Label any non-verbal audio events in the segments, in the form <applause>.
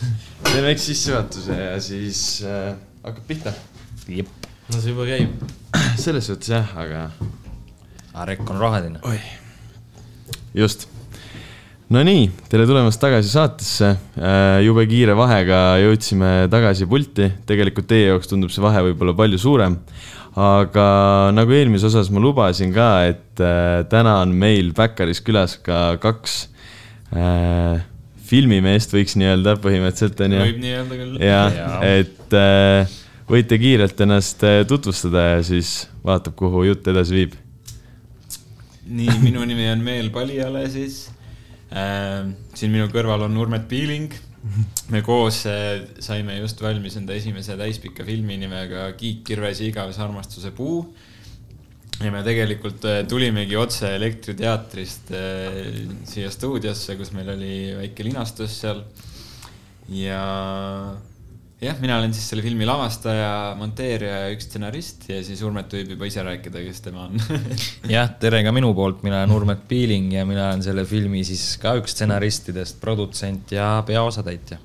<laughs> teen väikse sissejuhatuse ja siis äh, hakkab pihta. no see juba käib. <clears throat> selles suhtes jah, aga Arek on roheline. oi, just. Nonii, tere tulemast tagasi saatesse. jube kiire vahega jõudsime tagasi pulti, tegelikult teie jaoks tundub see vahe võib-olla palju suurem. aga nagu eelmises osas ma lubasin ka, et äh, täna on meil Backeris külas ka kaks äh, filmimeest, võiks nii öelda põhimõtteliselt on ju. võib nii öelda küll. jah Jaa., et äh, võite kiirelt ennast äh, tutvustada ja siis vaatab, kuhu jutt edasi viib. nii, minu nimi on Meel Palijale siis äh,. siin minu kõrval on Urmet Piiling. me koos äh, saime just valmis enda esimese täispika filmi nimega Kiik, kirves ja igavese armastuse puu. Ja me tegelikult äh, tulimegi otse Elektriteatrist äh, siia stuudiosse, kus meil oli väike linastus seal. ja jah, mina olen siis selle filmi lavastaja, monteerija ja üks stsenarist ja siis Urmet võib juba ise rääkida, kes tema on <laughs> jah, tere ka minu poolt, mina olen Urmet Piiling ja mina olen selle filmi siis ka üks stsenaristidest, produtsent ja peaosatäitja.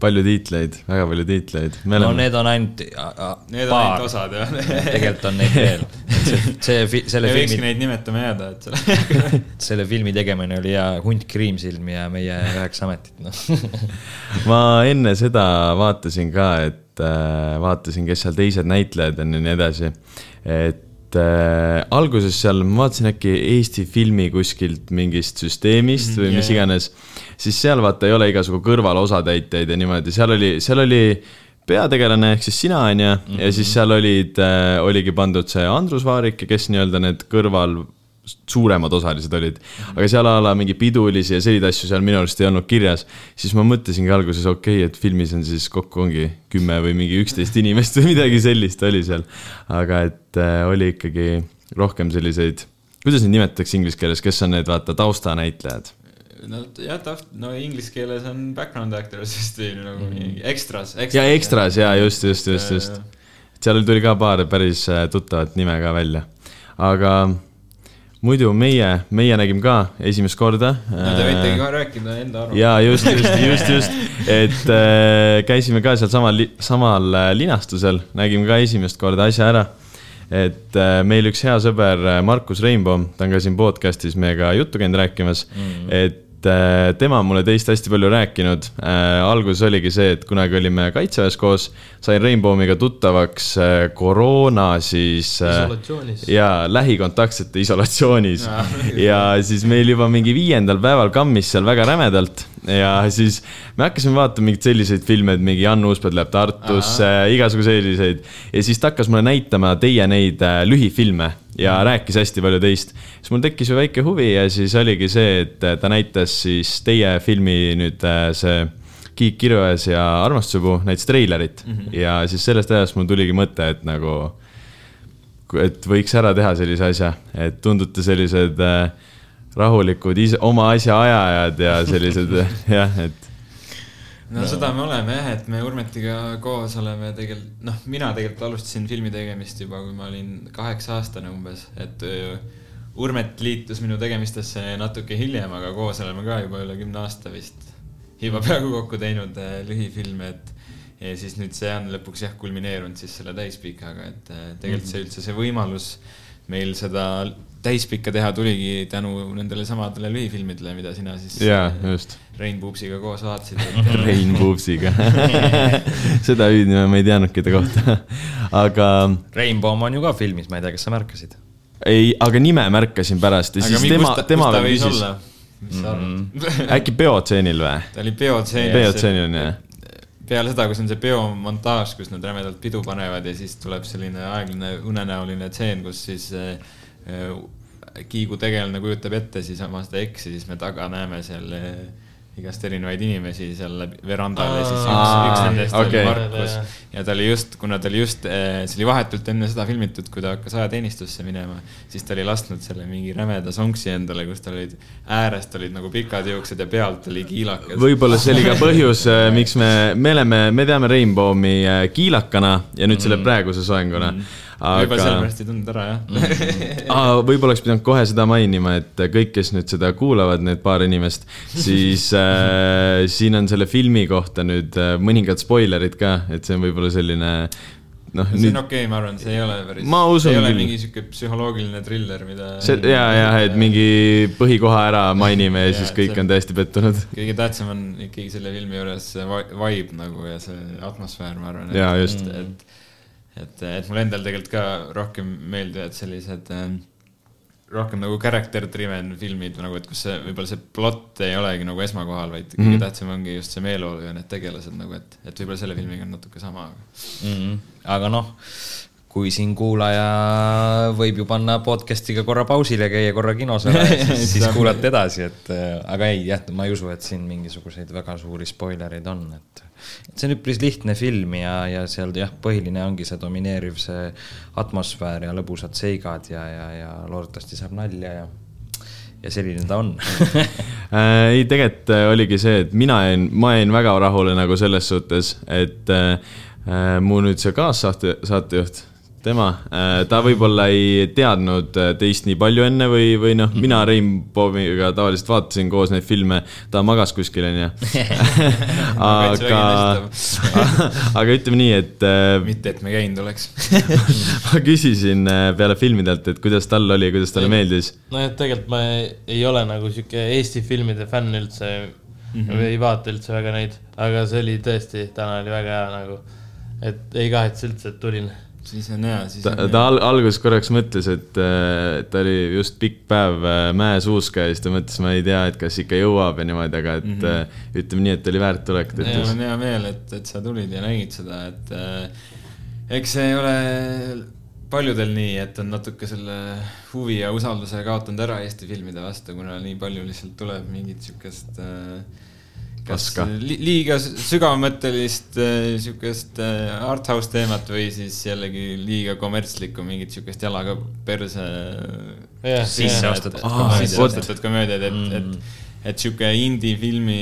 Palju tiitleid, väga palju tiitleid. no need on ainult Need on paar ainult, osad jah. tegelikult on neid veel. see, selle me võikski filmi, neid nimetama jääda, et selle. <laughs> selle filmi tegemine oli hea hunt kriimsilm ja meie üheksa ametit, noh. <laughs> ma enne seda vaatasin ka, et äh, vaatasin, kes seal teised näitlejad on ja nii edasi. et äh, alguses seal ma vaatasin äkki Eesti filmi kuskilt mingist süsteemist Mhm, või mis jaa. iganes. siis seal vaata ei ole igasugu kõrvalosatäitjaid ja niimoodi, seal oli, seal oli peategelane ehk siis sina on ju, ja siis seal olid äh,, oligi pandud see Andrus Vaarik kes nii-öelda need kõrval suuremad osalised olid, aga seal a la mingi pidulisi ja selliseid asju seal minu arust ei olnud kirjas, siis ma mõtlesingi alguses, okei okay,, et filmis on siis kokku ongi kümme või mingi üksteist inimest või midagi sellist oli seal. aga et äh, oli ikkagi rohkem selliseid, kuidas neid nimetatakse inglise keeles, kes on need vaata taustanäitlejad? no jah, taht-, no inglise keeles on background actors vist või nagu mingi extras, extras. ja ekstras ja just, just, just, just. seal tuli ka paar päris äh, tuttavat nime ka välja, aga muidu meie, meie nägime ka esimest korda. no te võitegi ka rääkida enda arvamust. ja just, just, just, just, <laughs> et äh, käisime ka seal samal, samal äh, linastusel, nägime ka esimest korda asja ära. et äh, meil üks hea sõber äh, Markus Reinbaum, ta on ka siin podcast'is meiega juttu käinud rääkimas mm, -hmm. et äh, tema on mulle teist hästi palju rääkinud äh,. alguses oligi see, et kunagi olime kaitseväes koos, sain Reinbaumiga tuttavaks äh, koroona siis ja lähikontaktsete isolatsioonis Jaa. <laughs> ja siis meil juba mingi viiendal päeval kammis seal väga rämedalt ja siis me hakkasime vaatama mingeid selliseid filme, et mingi Jan Uuspõld läheb Tartusse, igasugu selliseid. ja siis ta hakkas mulle näitama teie neid lühifilme ja rääkis hästi palju teist. siis mul tekkis ju väike huvi ja siis oligi see, et äh, ta näitas siis teie filmi nüüd äh, see Kiik Kirves ja Armastusepuu näitas treilerit mm -hmm. ja siis sellest ajast mul tuligi mõte, et nagu et võiks ära teha sellise asja, et tundute sellised äh, rahulikud ise, oma asja ajajad ja sellised <laughs> jah, et no seda me oleme jah, et me Urmetiga koos oleme tegelikult, noh, mina tegelikult alustasin filmi tegemist juba, kui ma olin kaheksa aastane umbes, et öö, Urmet liitus minu tegemistesse natuke hiljem, aga koos oleme ka juba üle kümne aasta vist juba peaaegu kokku teinud äh, lühifilme, et ja siis nüüd see on lõpuks jah kulmineerunud siis selle täispikaga, et äh, tegelikult see üldse see võimalus meil seda täispikka teha tuligi tänu nendele samadele lühifilmidele, mida sina siis just. Rein Puupsiga koos vaatasid. <laughs> Rein Puupsiga <laughs> seda hüüdnime ma ei teadnudki ta kohta, <laughs> aga Rainbow on ju ka filmis, ma ei tea, kas sa märkasid? ei, aga nime märkasin pärast ja siis tema, tema veel küsis, sa arvad? äkki peotseenil või? ta oli peotseenis. peotseenil on jah? peale seda, kus on see peomontaaž, kus nad rämedalt pidu panevad ja siis tuleb selline aeglane unenäoline tseen, kus siis äh, äh, Kiigu tegelane kujutab ette siis oma seda eksi, siis me taga näeme seal äh, igast erinevaid inimesi seal verandal ja siis üks, üks nendest okei. oli Markus. ja ta oli just, kuna ta oli just, see oli vahetult enne seda filmitud, kui ta hakkas ajateenistusse minema, siis ta oli lasknud selle mingi rämeda sonksi endale, kus tal olid, äärest olid nagu pikad juuksed ja pealt oli kiilakas. võib-olla see oli ka põhjus, miks me, me oleme, me teame Rainbowmi äh, kiilakana ja nüüd selle praeguse soenguna. võib-olla aga sellepärast ei tundnud ära jah <laughs> Aa, võib-olla oleks pidanud kohe seda mainima, et kõik, kes nüüd seda kuulavad, need paar inimest, siis <laughs> äh, siin on selle filmi kohta nüüd äh, mõningad spoilerid ka, et see on võib-olla selline noh, see on nüüd okei okay,, ma arvan, see ei ole päris, Ma usun see ei ole küll. mingi sihuke psühholoogiline triller, mida see ja, ja et mingi põhikoha ära mainime ja Jaa, siis kõik see- on täiesti pettunud. kõige tähtsam on ikkagi selle filmi juures vibe nagu ja see atmosfäär, ma arvan. Jaa, just. et, et, et mulle endal tegelikult ka rohkem meeldivad sellised äh, rohkem nagu character driven filmid nagu, et kus see, võib-olla see plott ei olegi nagu esmakohal, vaid kõige mm Mhm. -hmm. tähtsam ongi just see meeleolu ja need tegelased nagu, et, et võib-olla selle filmiga on natuke sama. mm. -hmm. aga noh, kui siin kuulaja võib ju panna podcast'iga korra pausile, käia korra kinos ära ja <laughs> siis, siis kuulata edasi, et äh, aga ei jah, ma ei usu, et siin mingisuguseid väga suuri spoilereid on, et see on üpris lihtne film ja, ja seal jah, põhiline ongi see domineeriv see atmosfäär ja lõbusad seigad ja, ja, ja loodetavasti saab nalja ja ja selline ta on. <laughs> Äh, ei, tegelikult äh, oligi see, et mina jäin, ma jäin väga rahule nagu selles suhtes, et äh, mu nüüd see kaassaate, saatejuht, tema äh,, ta võib-olla ei teadnud äh, teist nii palju enne või, või noh, mina Rainbowiga tavaliselt vaatasin koos neid filme, ta magas kuskil, onju. <laughs> aga, aga ütleme nii, et äh, mitte, et me käinud oleks. <laughs> ma küsisin peale filmidelt, et kuidas tal oli, kuidas talle meeldis. nojah, tegelikult ma ei, ei ole nagu sihuke Eesti filmide fänn üldse mm. -hmm. ei vaata üldse väga neid, aga see oli tõesti, täna oli väga hea nagu, et ei kahetse üldse, et tulin. Siis on hea, siis ta, on ta al alguses korraks mõtles, et äh, ta oli just pikk päev äh, mäesuuska ja siis ta mõtles, ma ei tea, et kas ikka jõuab ja niimoodi, aga et mm -hmm. ütleme nii, et oli väärt tulek, mul on hea meel, et, et sa tulid ja nägid seda, et äh, eks see ei ole paljudel nii, et on natuke selle huvi ja usalduse kaotanud ära Eesti filmide vastu, kuna nii palju lihtsalt tuleb mingit siukest äh, kas li liiga s- sügavmõttelist äh, siukest äh, art house teemat või siis jällegi liiga kommertslikku mingit siukest jalaga perse Jah, Sisse ostetud Aa, komöödia. sisse ostetud komöödiad, et mm., et, et sihuke indie-filmi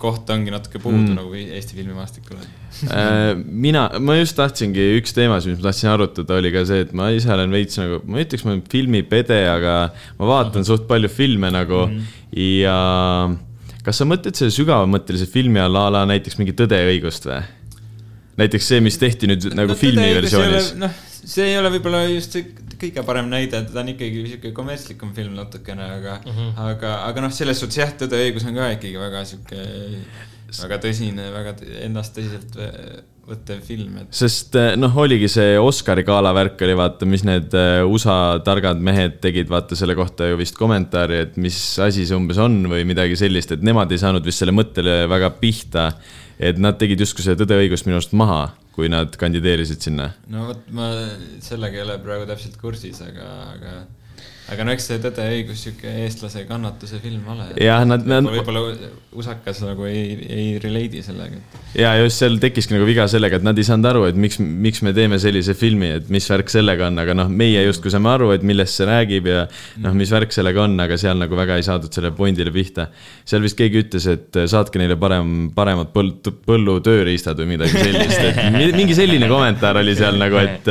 koht ongi natuke puudu Mm. nagu Eesti filmimaastikul. Äh, mina, ma just tahtsingi, üks teemasid, mis ma tahtsin arutada, oli ka see, et ma ise olen veits nagu, ma ei ütleks, ma olen filmipede, aga ma vaatan suht palju filme nagu mm ja kas sa mõtled selle sügavamõttelise filmi all a la näiteks mingi Tõde ja õigust või? näiteks see, mis tehti nüüd nagu no, filmiversioonis. noh, see ei ole võib-olla just see kõige parem näide, ta on ikkagi sihuke kommertslikum film natukene, aga mm, -hmm. aga, aga noh, selles suhtes jah, Tõde ja õigus on ka ikkagi väga sihuke, väga tõsine, väga ennast tõsiselt võ- võttev film, et sest eh, noh, oligi see Oscari gala värk oli vaata, mis need eh, USA targad mehed tegid, vaata selle kohta ju vist kommentaari, et mis asi see umbes on või midagi sellist, et nemad ei saanud vist selle mõttele väga pihta. Et nad tegid justkui see Tõde õigust minu arust maha, kui nad kandideerisid sinna. no vot, ma sellega ei ole praegu täpselt kursis, aga, aga, aga no eks see Tõde ja õigus sihuke eestlase kannatuse film ole. Jah, nad- nad- võib-olla usakas nagu ei, ei relate'i sellega. ja just seal tekkiski nagu viga sellega, et nad ei saanud aru, et miks, miks me teeme sellise filmi, et mis värk sellega on, aga noh, meie justkui saame aru, et millest see räägib ja noh, mis värk sellega on, aga seal nagu väga ei saadud selle pointile pihta. seal vist keegi ütles, et saatke neile parem, paremad põld, põllutööriistad või midagi sellist, et mi- mingi selline kommentaar oli seal nagu, et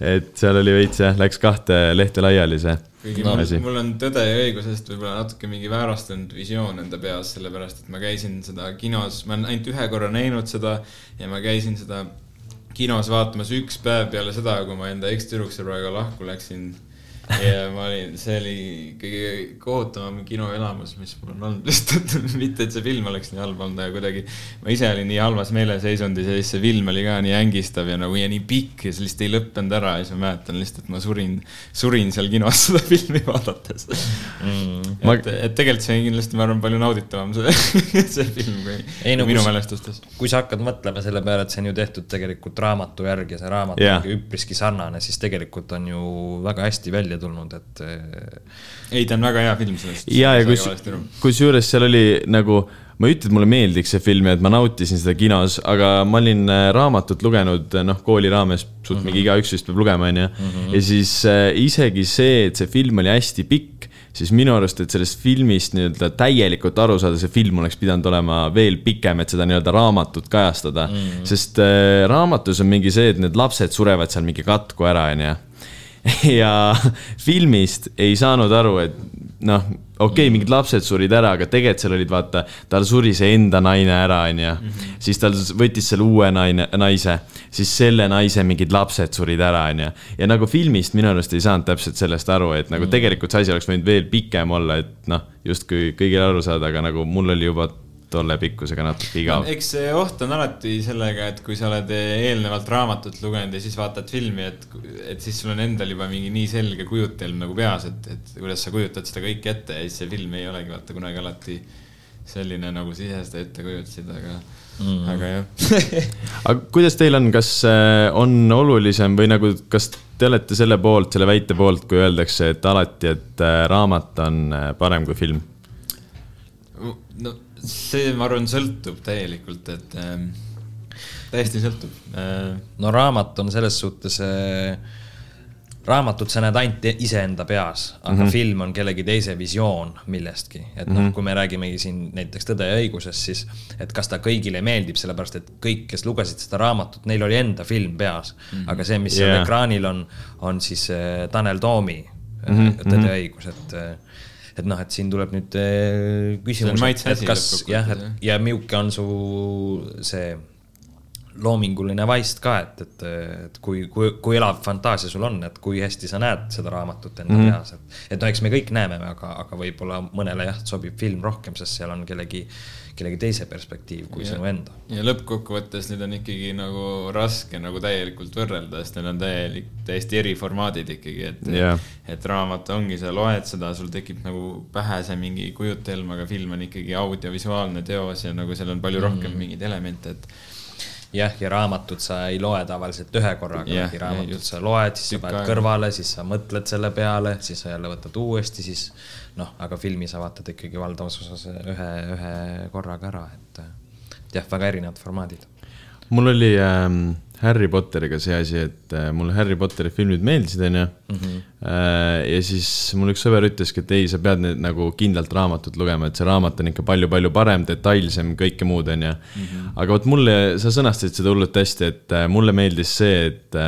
et seal oli veits jah, läks kahte lehte laiali see kuigi no, mul, mul on Tõde ja õigusest võib-olla natuke mingi väärastunud visioon enda peas, sellepärast et ma käisin seda kinos, ma olen ainult ühe korra näinud seda ja ma käisin seda kinos vaatamas üks päev peale seda, kui ma enda ekstüdruksõbraga lahku läksin. Ja ma olin, see oli kõige kohutavam kinoelamus, mis mul on olnud, <laughs> lihtsalt mitte, et see film oleks nii halb olnud, aga kuidagi ma ise olin nii halvas meeleseisundis ja siis see film oli ka nii ängistav ja nagu ja nii pikk ja see lihtsalt ei lõppenud ära ja siis ma mäletan lihtsalt, et ma surin, surin seal kinos <laughs> seda filmi vaadates mm.. Ma- et, et tegelikult see on kindlasti, ma arvan, palju nauditavam see, <laughs> see film kui Ei, no minu mälestustes. kui sa hakkad mõtlema selle peale, et see on ju tehtud tegelikult raamatu järgi ja see raamat on yeah. üpriski sarnane, siis tegelikult on ju väga hästi välja tulnud, et eh, ei, ta on väga hea film sellest. ja, ja kus, kusjuures seal oli nagu, ma ei ütle, et mulle meeldiks see film ja et ma nautisin seda kinos, aga ma olin äh, raamatut lugenud, noh, kooli raames, suht mingi igaüks vist peab lugema, onju. ja siis äh, isegi see, et see film oli hästi pikk, siis minu arust, et sellest filmist nii-öelda täielikult aru saada, see film oleks pidanud olema veel pikem, et seda nii-öelda raamatut kajastada mm.. sest äh, raamatus on mingi see, et need lapsed surevad seal mingi katku ära, onju. <laughs> ja filmist ei saanud aru, et noh, okei okay,, mingid lapsed surid ära, aga tegelikult seal olid, vaata, tal suri see enda naine ära, onju. Mhm. siis tal võttis selle uue naine, naise, siis selle naise mingid lapsed surid ära, onju. ja nagu filmist minu arust ei saanud täpselt sellest aru, et nagu mhm. tegelikult see asi oleks võinud veel pikem olla, et noh, justkui kõigile aru saada, aga nagu mul oli juba tolle pikkusega natuke igav no,. eks see oht on alati sellega, et kui sa oled eelnevalt raamatut lugenud ja siis vaatad filmi, et, et siis sul on endal juba mingi nii selge kujutelm nagu peas, et, et kuidas sa kujutad seda kõike ette ja siis see film ei olegi vaata kunagi alati selline, nagu sa ise seda ette kujutasid, aga mm., aga jah <laughs> aga kuidas teil on, kas äh, on olulisem või nagu, kas te olete selle poolt, selle väite poolt, kui öeldakse, et alati, et äh, raamat on äh, parem kui film? no see, ma arvan, sõltub täielikult, et äh, täiesti sõltub äh,. no raamat on selles suhtes äh, raamatut sa näed ainult iseenda peas, aga mm -hmm. film on kellegi teise visioon millestki. et noh mm -hmm., kui me räägimegi siin näiteks Tõde ja õigusest, siis et kas ta kõigile meeldib, sellepärast et kõik, kes lugesid seda raamatut, neil oli enda film peas mm. -hmm. aga see, mis yeah. seal ekraanil on, on siis äh, Tanel Toomi mm -hmm. Tõde ja õigus, et äh, et noh, et siin tuleb nüüd äh, küsimus, et kas jah, et ja milline on su see loominguline vaist ka, et, et, et kui, kui, kui elav fantaasia sul on, et kui hästi sa näed seda raamatut enda mm -hmm. peas, et. et no eks me kõik näeme, aga, aga võib-olla mõnele jah, sobib film rohkem, sest seal on kellegi kellegi teise perspektiiv kui ja, sinu enda. ja lõppkokkuvõttes need on ikkagi nagu raske nagu täielikult võrrelda, sest need on täielik, täiesti eri formaadid ikkagi, et yeah., et raamat ongi, sa loed seda, sul tekib nagu pähe see mingi kujutelm, aga film on ikkagi audiovisuaalne teos ja nagu seal on palju rohkem mm. mingeid elemente, et jah, ja raamatut sa ei loe tavaliselt ühe korraga yeah,, raamatut yeah, sa loed, siis sa paned kõrvale, siis sa mõtled selle peale, siis sa jälle võtad uuesti, siis noh, aga filmi sa vaatad ikkagi valdavas osas ühe, ühe korraga ära, et jah, väga erinevad formaadid. mul oli ähm, Harry Potteriga see asi, et äh, mulle Harry Potteri filmid meeldisid, onju. Mhm. Äh, ja siis mul üks sõber ütleski, et ei, sa pead nüüd nagu kindlalt raamatut lugema, et see raamat on ikka palju-palju parem, detailsem, kõike muud, onju. Mhm. aga vot mulle, sa sõnastasid seda hullult hästi, et äh, mulle meeldis see, et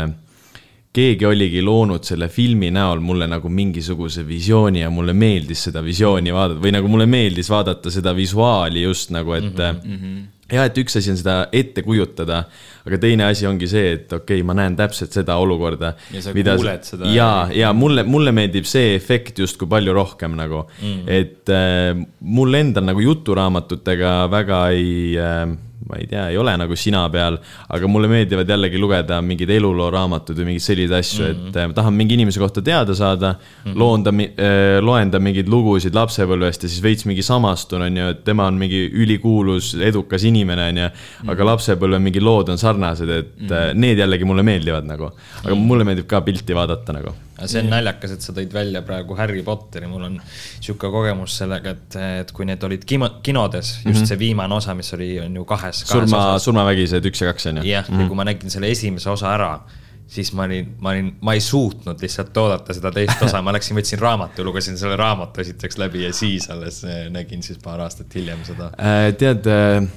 keegi oligi loonud selle filmi näol mulle nagu mingisuguse visiooni ja mulle meeldis seda visiooni vaadata või nagu mulle meeldis vaadata seda visuaali just nagu, et mm. -hmm. Jah, et üks asi on seda ette kujutada, aga teine asi ongi see, et okei okay,, ma näen täpselt seda olukorda. ja sa mida, kuuled seda. ja, ja mulle, mulle meeldib see efekt justkui palju rohkem nagu mm, -hmm. et äh, mul endal nagu juturaamatutega väga ei äh, ma ei tea, ei ole nagu sina peal, aga mulle meeldivad jällegi lugeda mingeid elulooraamatuid või mingeid selliseid asju mm, -hmm. et ma tahan mingi inimese kohta teada saada mm, -hmm. loon ta äh,, loen ta mingeid lugusid lapsepõlvest ja siis veits mingi samastun, on ju, et tema on mingi ülikuulus, edukas inimene, on ju. aga mhm. lapsepõlve mingi lood on sarnased, et mm -hmm. need jällegi mulle meeldivad nagu, aga -hmm. mulle meeldib ka pilti vaadata nagu see on naljakas, et sa tõid välja praegu Harry Potteri, mul on sihuke kogemus sellega, et, et kui need olid kino, kinodes, just mm -hmm. see viimane osa, mis oli, on ju kahes. surma, surmavägised üks ja kaks on ju. jah ja kui ma nägin selle esimese osa ära, siis ma olin, ma olin, ma ei suutnud lihtsalt oodata seda teist osa, ma läksin, võtsin raamatu, lugesin selle raamatu esiteks läbi ja siis alles eh, nägin siis paar aastat hiljem seda äh,. tead äh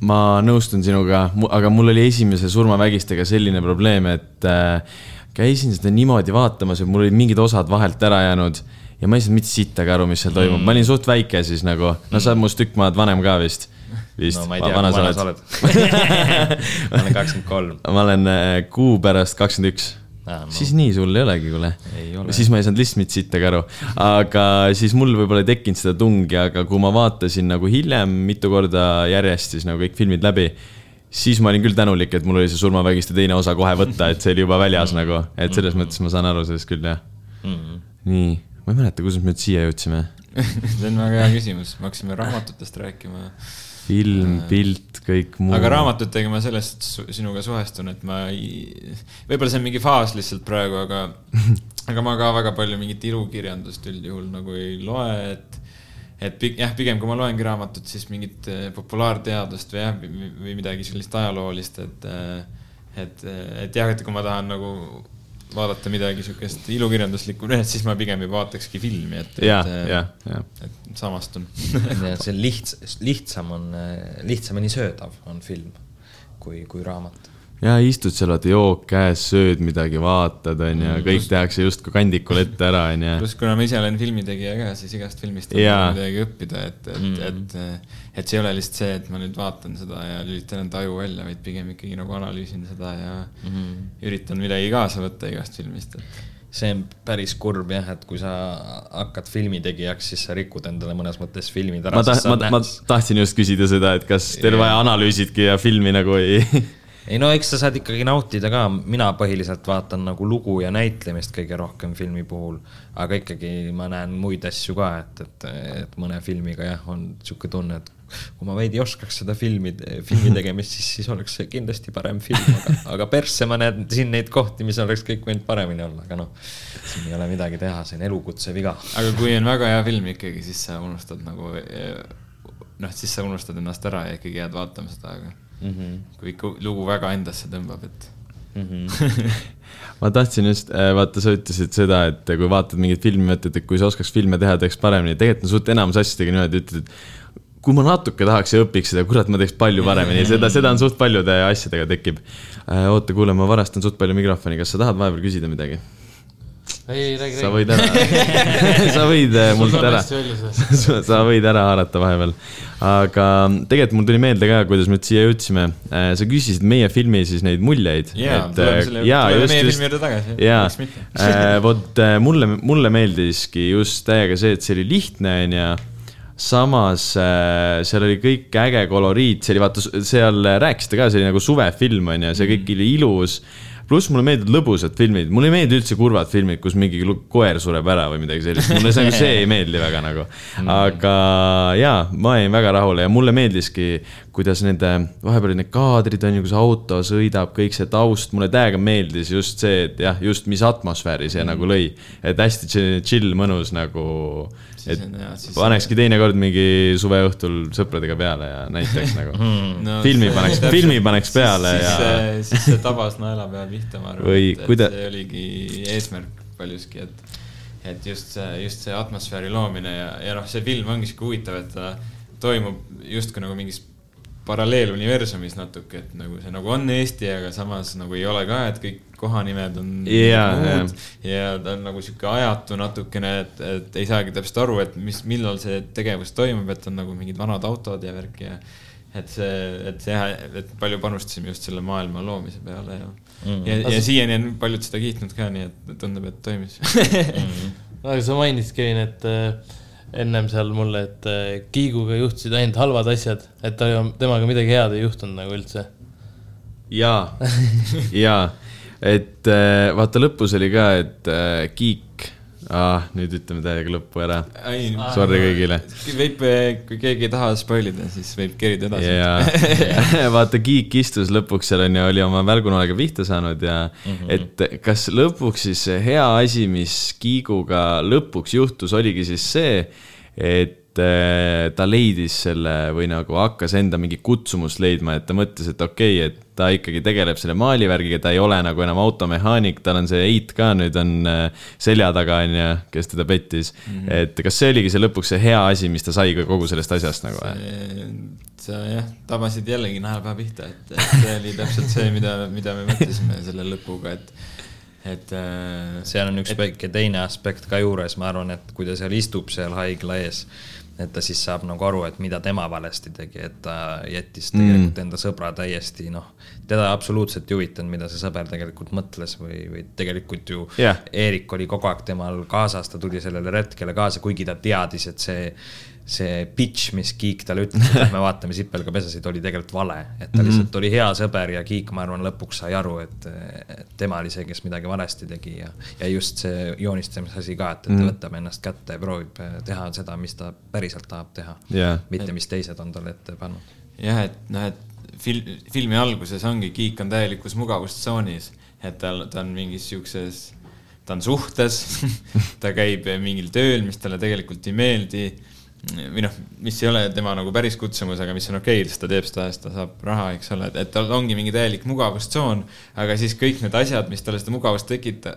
ma nõustun sinuga, aga mul oli esimese surmavägistega selline probleem, et äh, käisin seda niimoodi vaatamas ja mul olid mingid osad vahelt ära jäänud ja ma ei saanud mitte sittagi aru, mis seal toimub mm., ma olin suht väike siis nagu, no sa oled minust tükk maad vanem ka vist. vist. no kui vana sa oled <laughs> ma olen kakskümmend kolm. <laughs> ma olen äh, kuu pärast kakskümmend üks Ah, no. siis nii sul ei olegi, kuule. siis ma ei saanud lihtsalt mitte sittagi aru. aga siis mul võib-olla ei tekkinud seda tungi, aga kui ma vaatasin nagu hiljem mitu korda järjest siis nagu kõik filmid läbi siis ma olin küll tänulik, et mul oli see surmavägiste teine osa kohe võtta, et see oli juba väljas nagu, et selles mõttes ma saan aru sellest küll, jah mm. -hmm. nii, ma ei mäleta, kuidas me nüüd siia jõudsime <laughs> see on väga hea küsimus, me hakkasime raamatutest rääkima. film, äh, pilt, kõik muu. aga raamatutega ma sellest sinuga suhestun, et ma ei, võib-olla see on mingi faas lihtsalt praegu, aga, <laughs> aga ma ka väga palju mingit ilukirjandust üldjuhul nagu ei loe, et et jah, pigem kui ma loengi raamatut, siis mingit äh, populaarteadust või jah, või midagi sellist ajaloolist, et, äh, et, et jah, et kui ma tahan nagu vaadata midagi siukest ilukirjanduslikku, noh, et siis ma pigem ei vaatakski filmi, et. ja. et samastun <laughs> see lihts-, lihtsam on, lihtsamini söödav on film kui, kui raamat ja istud seal, vaata jook käes, sööd midagi, vaatad, onju, mm, kõik tehakse justkui kandikul ette ära, onju. pluss, kuna ma ise olen filmitegija ka, siis igast filmist on ja. midagi õppida, et, et mm., et, et see ei ole lihtsalt see, et ma nüüd vaatan seda ja lülitan enda aju välja, vaid pigem ikkagi nagu analüüsin seda ja mm. üritan midagi kaasa võtta igast filmist, et see on päris kurb jah, et kui sa hakkad filmitegijaks, siis sa rikud endale mõnes mõttes filmid ära. ma, ta, ma, ma tahtsin just küsida seda, et kas teil vaja analüüsidki ja filmi nagu ei <laughs> ei no eks sa saad ikkagi nautida ka, mina põhiliselt vaatan nagu lugu ja näitlemist kõige rohkem filmi puhul. aga ikkagi ma näen muid asju ka, et, et, et mõne filmiga jah, on sihuke tunne, et kui ma veidi oskaks seda filmi, filmi tegemist, siis, siis oleks see kindlasti parem film, aga, aga persse ma näen siin neid kohti, mis oleks kõik võinud paremini olla, aga noh, siin ei ole midagi teha, see on elukutse viga. aga kui on väga hea film ikkagi, siis sa unustad nagu noh, siis sa unustad ennast ära ja ikkagi jääd vaatama seda, aga mm. -hmm. kui ikka lugu väga endasse tõmbab, et mm. -hmm. <laughs> ma tahtsin just, äh, vaata, sa ütlesid seda, et kui vaatad mingit filmi, mõtled, et kui sa oskaks filme teha, teeks paremini. tegelikult on suht enamus asjadega niimoodi, ütled, et kui ma natuke tahaks ja õpiks seda, kurat, ma teeks palju paremini, seda, seda on suht paljude asjadega tekib. Äh, oota, kuule, ma varastan suht palju mikrofoni, kas sa tahad vahepeal küsida midagi? Ei, räägi, räägi. sa võid ära. <laughs> Sa võid äh, mult ära, <laughs> sa võid ära haarata vahepeal. aga tegelikult mul tuli meelde ka, kuidas me siia jõudsime. Äh, sa küsisid meie filmi siis neid muljeid. jaa, tuleme selle juurde, meie filmi juurde tagasi. jaa, äh, vot mulle, mulle meeldiski just täiega see, et see oli lihtne, onju. Samas seal oli kõik äge koloriit, see oli vaata, seal rääkisite ka, see oli nagu suvefilm on ju, see kõik oli ilus pluss mulle meeldivad lõbusad filmid, mulle ei meeldi üldse kurvad filmid, kus mingi koer sureb ära või midagi sellist, mulle see, see ei meeldi väga nagu. Mm. aga jaa, ma jäin väga rahule ja mulle meeldiski, kuidas nende, vahepeal need kaadrid on ju, kus auto sõidab, kõik see taust, mulle täiega meeldis just see, et jah, just mis atmosfääri see mm. nagu lõi. et hästi chill, mõnus nagu et jah, panekski teinekord mingi suveõhtul sõpradega peale ja näiteks nagu hmm. no, filmi paneks, filmi paneks peale siis, ja. siis see tabas naela peal pihta, ma arvan, et, kuida... see oligi eesmärk paljuski, et, et just see, just see atmosfääri loomine ja, ja noh, see film ongi sihuke huvitav, et ta toimub justkui nagu mingis paralleeluniversumis natuke, et nagu see nagu on Eesti, aga samas nagu ei ole ka, et kõik kohanimed on yeah, muud yeah. ja ta on nagu sihuke ajatu natukene, et, et ei saagi täpselt aru, et mis, millal see tegevus toimub, et on nagu mingid vanad autod ja värk ja et see, et see, et palju panustasime just selle maailma loomise peale ja mm., ja, ja siiani on paljud seda kiitnud ka, nii et tundub, et toimis mm. <laughs> aga sa mainisid, Kevin, et äh, ennem seal mulle, et äh, Kiiguga juhtusid ainult halvad asjad, et ta, temaga midagi head ei juhtunud nagu üldse. jaa, <laughs> jaa et äh, vaata lõpus oli ka, et äh, Kiik ah,, nüüd ütleme täiega lõppu ära. Sorry kõigile. võib, kui keegi ei taha spoil ida, siis võib kerida edasi yeah. <laughs> <laughs> vaata, Kiik istus lõpuks seal onju, oli oma välgunoalega pihta saanud ja mm -hmm. et kas lõpuks siis hea asi, mis Kiiguga lõpuks juhtus, oligi siis see, et ta leidis selle või nagu hakkas enda mingi kutsumust leidma, et ta mõtles, et okei okay,, et ta ikkagi tegeleb selle maalivärgiga, ta ei ole nagu enam automehaanik, tal on see Eit ka nüüd on äh, selja taga, on ju, kes teda pettis mm. -hmm. et kas see oligi see lõpuks see hea asi, mis ta sai ka kogu sellest asjast nagu? sa jah, tabasid jällegi naelapea pihta, et, see oli täpselt see, mida, mida me mõtlesime selle lõpuga, et et äh, seal on üks väike teine aspekt ka juures, ma arvan, et kui ta seal istub seal haigla ees et ta siis saab nagu aru, et mida tema valesti tegi, et ta jättis tegelikult mm. enda sõbra täiesti noh, teda absoluutselt ei huvitanud, mida see sõber tegelikult mõtles või, või tegelikult ju yeah. Eerik oli kogu aeg temal kaasas, ta tuli sellele retkele kaasa, kuigi ta teadis, et see see pitch, mis Kiik talle ütles, et lähme vaatame sipelgapesasid, oli tegelikult vale. et ta lihtsalt oli hea sõber ja Kiik, ma arvan, lõpuks sai aru, et, et tema oli see, kes midagi valesti tegi ja, ja just see joonistamise asi ka, et, et ta mm. võtab ennast kätte ja proovib teha seda, mis ta päriselt tahab teha yeah.. mitte, mis teised on talle ette pannud. jah, et noh, et fil-, filmi alguses ongi, Kiik on täielikus mugavustsoonis, et tal, ta on mingis siukses ta on suhtes <laughs> ta käib mingil tööl, mis talle tegelikult ei meeldi või noh, mis ei ole tema nagu päris kutsumus, aga mis on okei okay,, sest ta teeb seda, sest ta saab raha, eks ole, et, et tal ongi mingi täielik mugavustsoon. aga siis kõik need asjad, mis talle seda mugavust tekita-,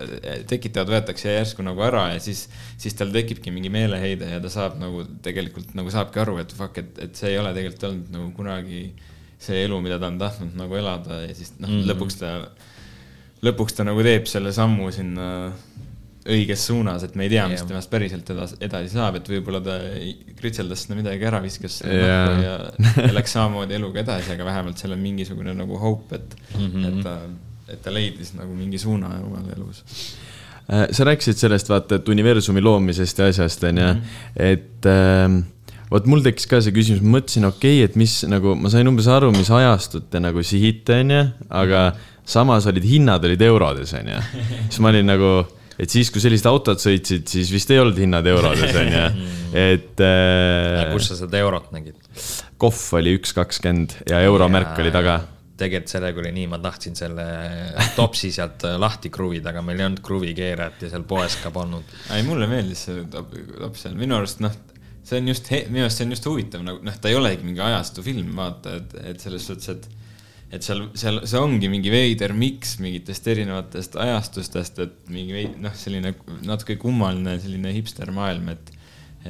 tekitavad, võetakse järsku nagu ära ja siis, siis tal tekibki mingi meeleheide ja ta saab nagu tegelikult nagu saabki aru, et fuck, et, et see ei ole tegelikult olnud nagu kunagi see elu, mida ta on tahtnud nagu elada ja siis noh mm -hmm., lõpuks ta, lõpuks ta nagu teeb selle sammu sinna õiges suunas, et me ei tea, mis temast päriselt edasi, edasi saab, et võib-olla ta kritseldas sinna midagi ära, viskas yeah. ja, ja läks samamoodi eluga edasi, aga vähemalt seal on mingisugune nagu hope, et mm, -hmm. et ta, et ta leidis nagu mingi suuna omal elus äh, sa rääkisid sellest, vaata, et universumi loomisest ja asjast, on ju, mhm. et äh, vot mul tekkis ka see küsimus, ma mõtlesin, okei okay,, et mis nagu, ma sain umbes aru, mis ajastut te nagu sihite, on ju, aga samas olid hinnad olid eurodes, on ju. siis ma olin nagu et siis, kui sellised autod sõitsid, siis vist ei olnud hinnad eurodes, on ju, <laughs> et äh,. kus sa seda eurot nägid? kohv oli üks kakskümmend ja euromärk oli taga. tegelikult sellega oli nii, ma tahtsin selle topsi sealt lahti kruvida, aga meil ei olnud kruvikeerajat ja seal poes ka polnud. ei, mulle meeldis see tops seal, minu arust noh, see on just, minu arust see on just huvitav, nagu noh, ta ei olegi mingi ajastu film, vaata, et, et selles suhtes, et et seal, seal, see ongi mingi veider miks mingitest erinevatest ajastustest, et mingi veid-, noh, selline natuke kummaline selline hipster maailm, et,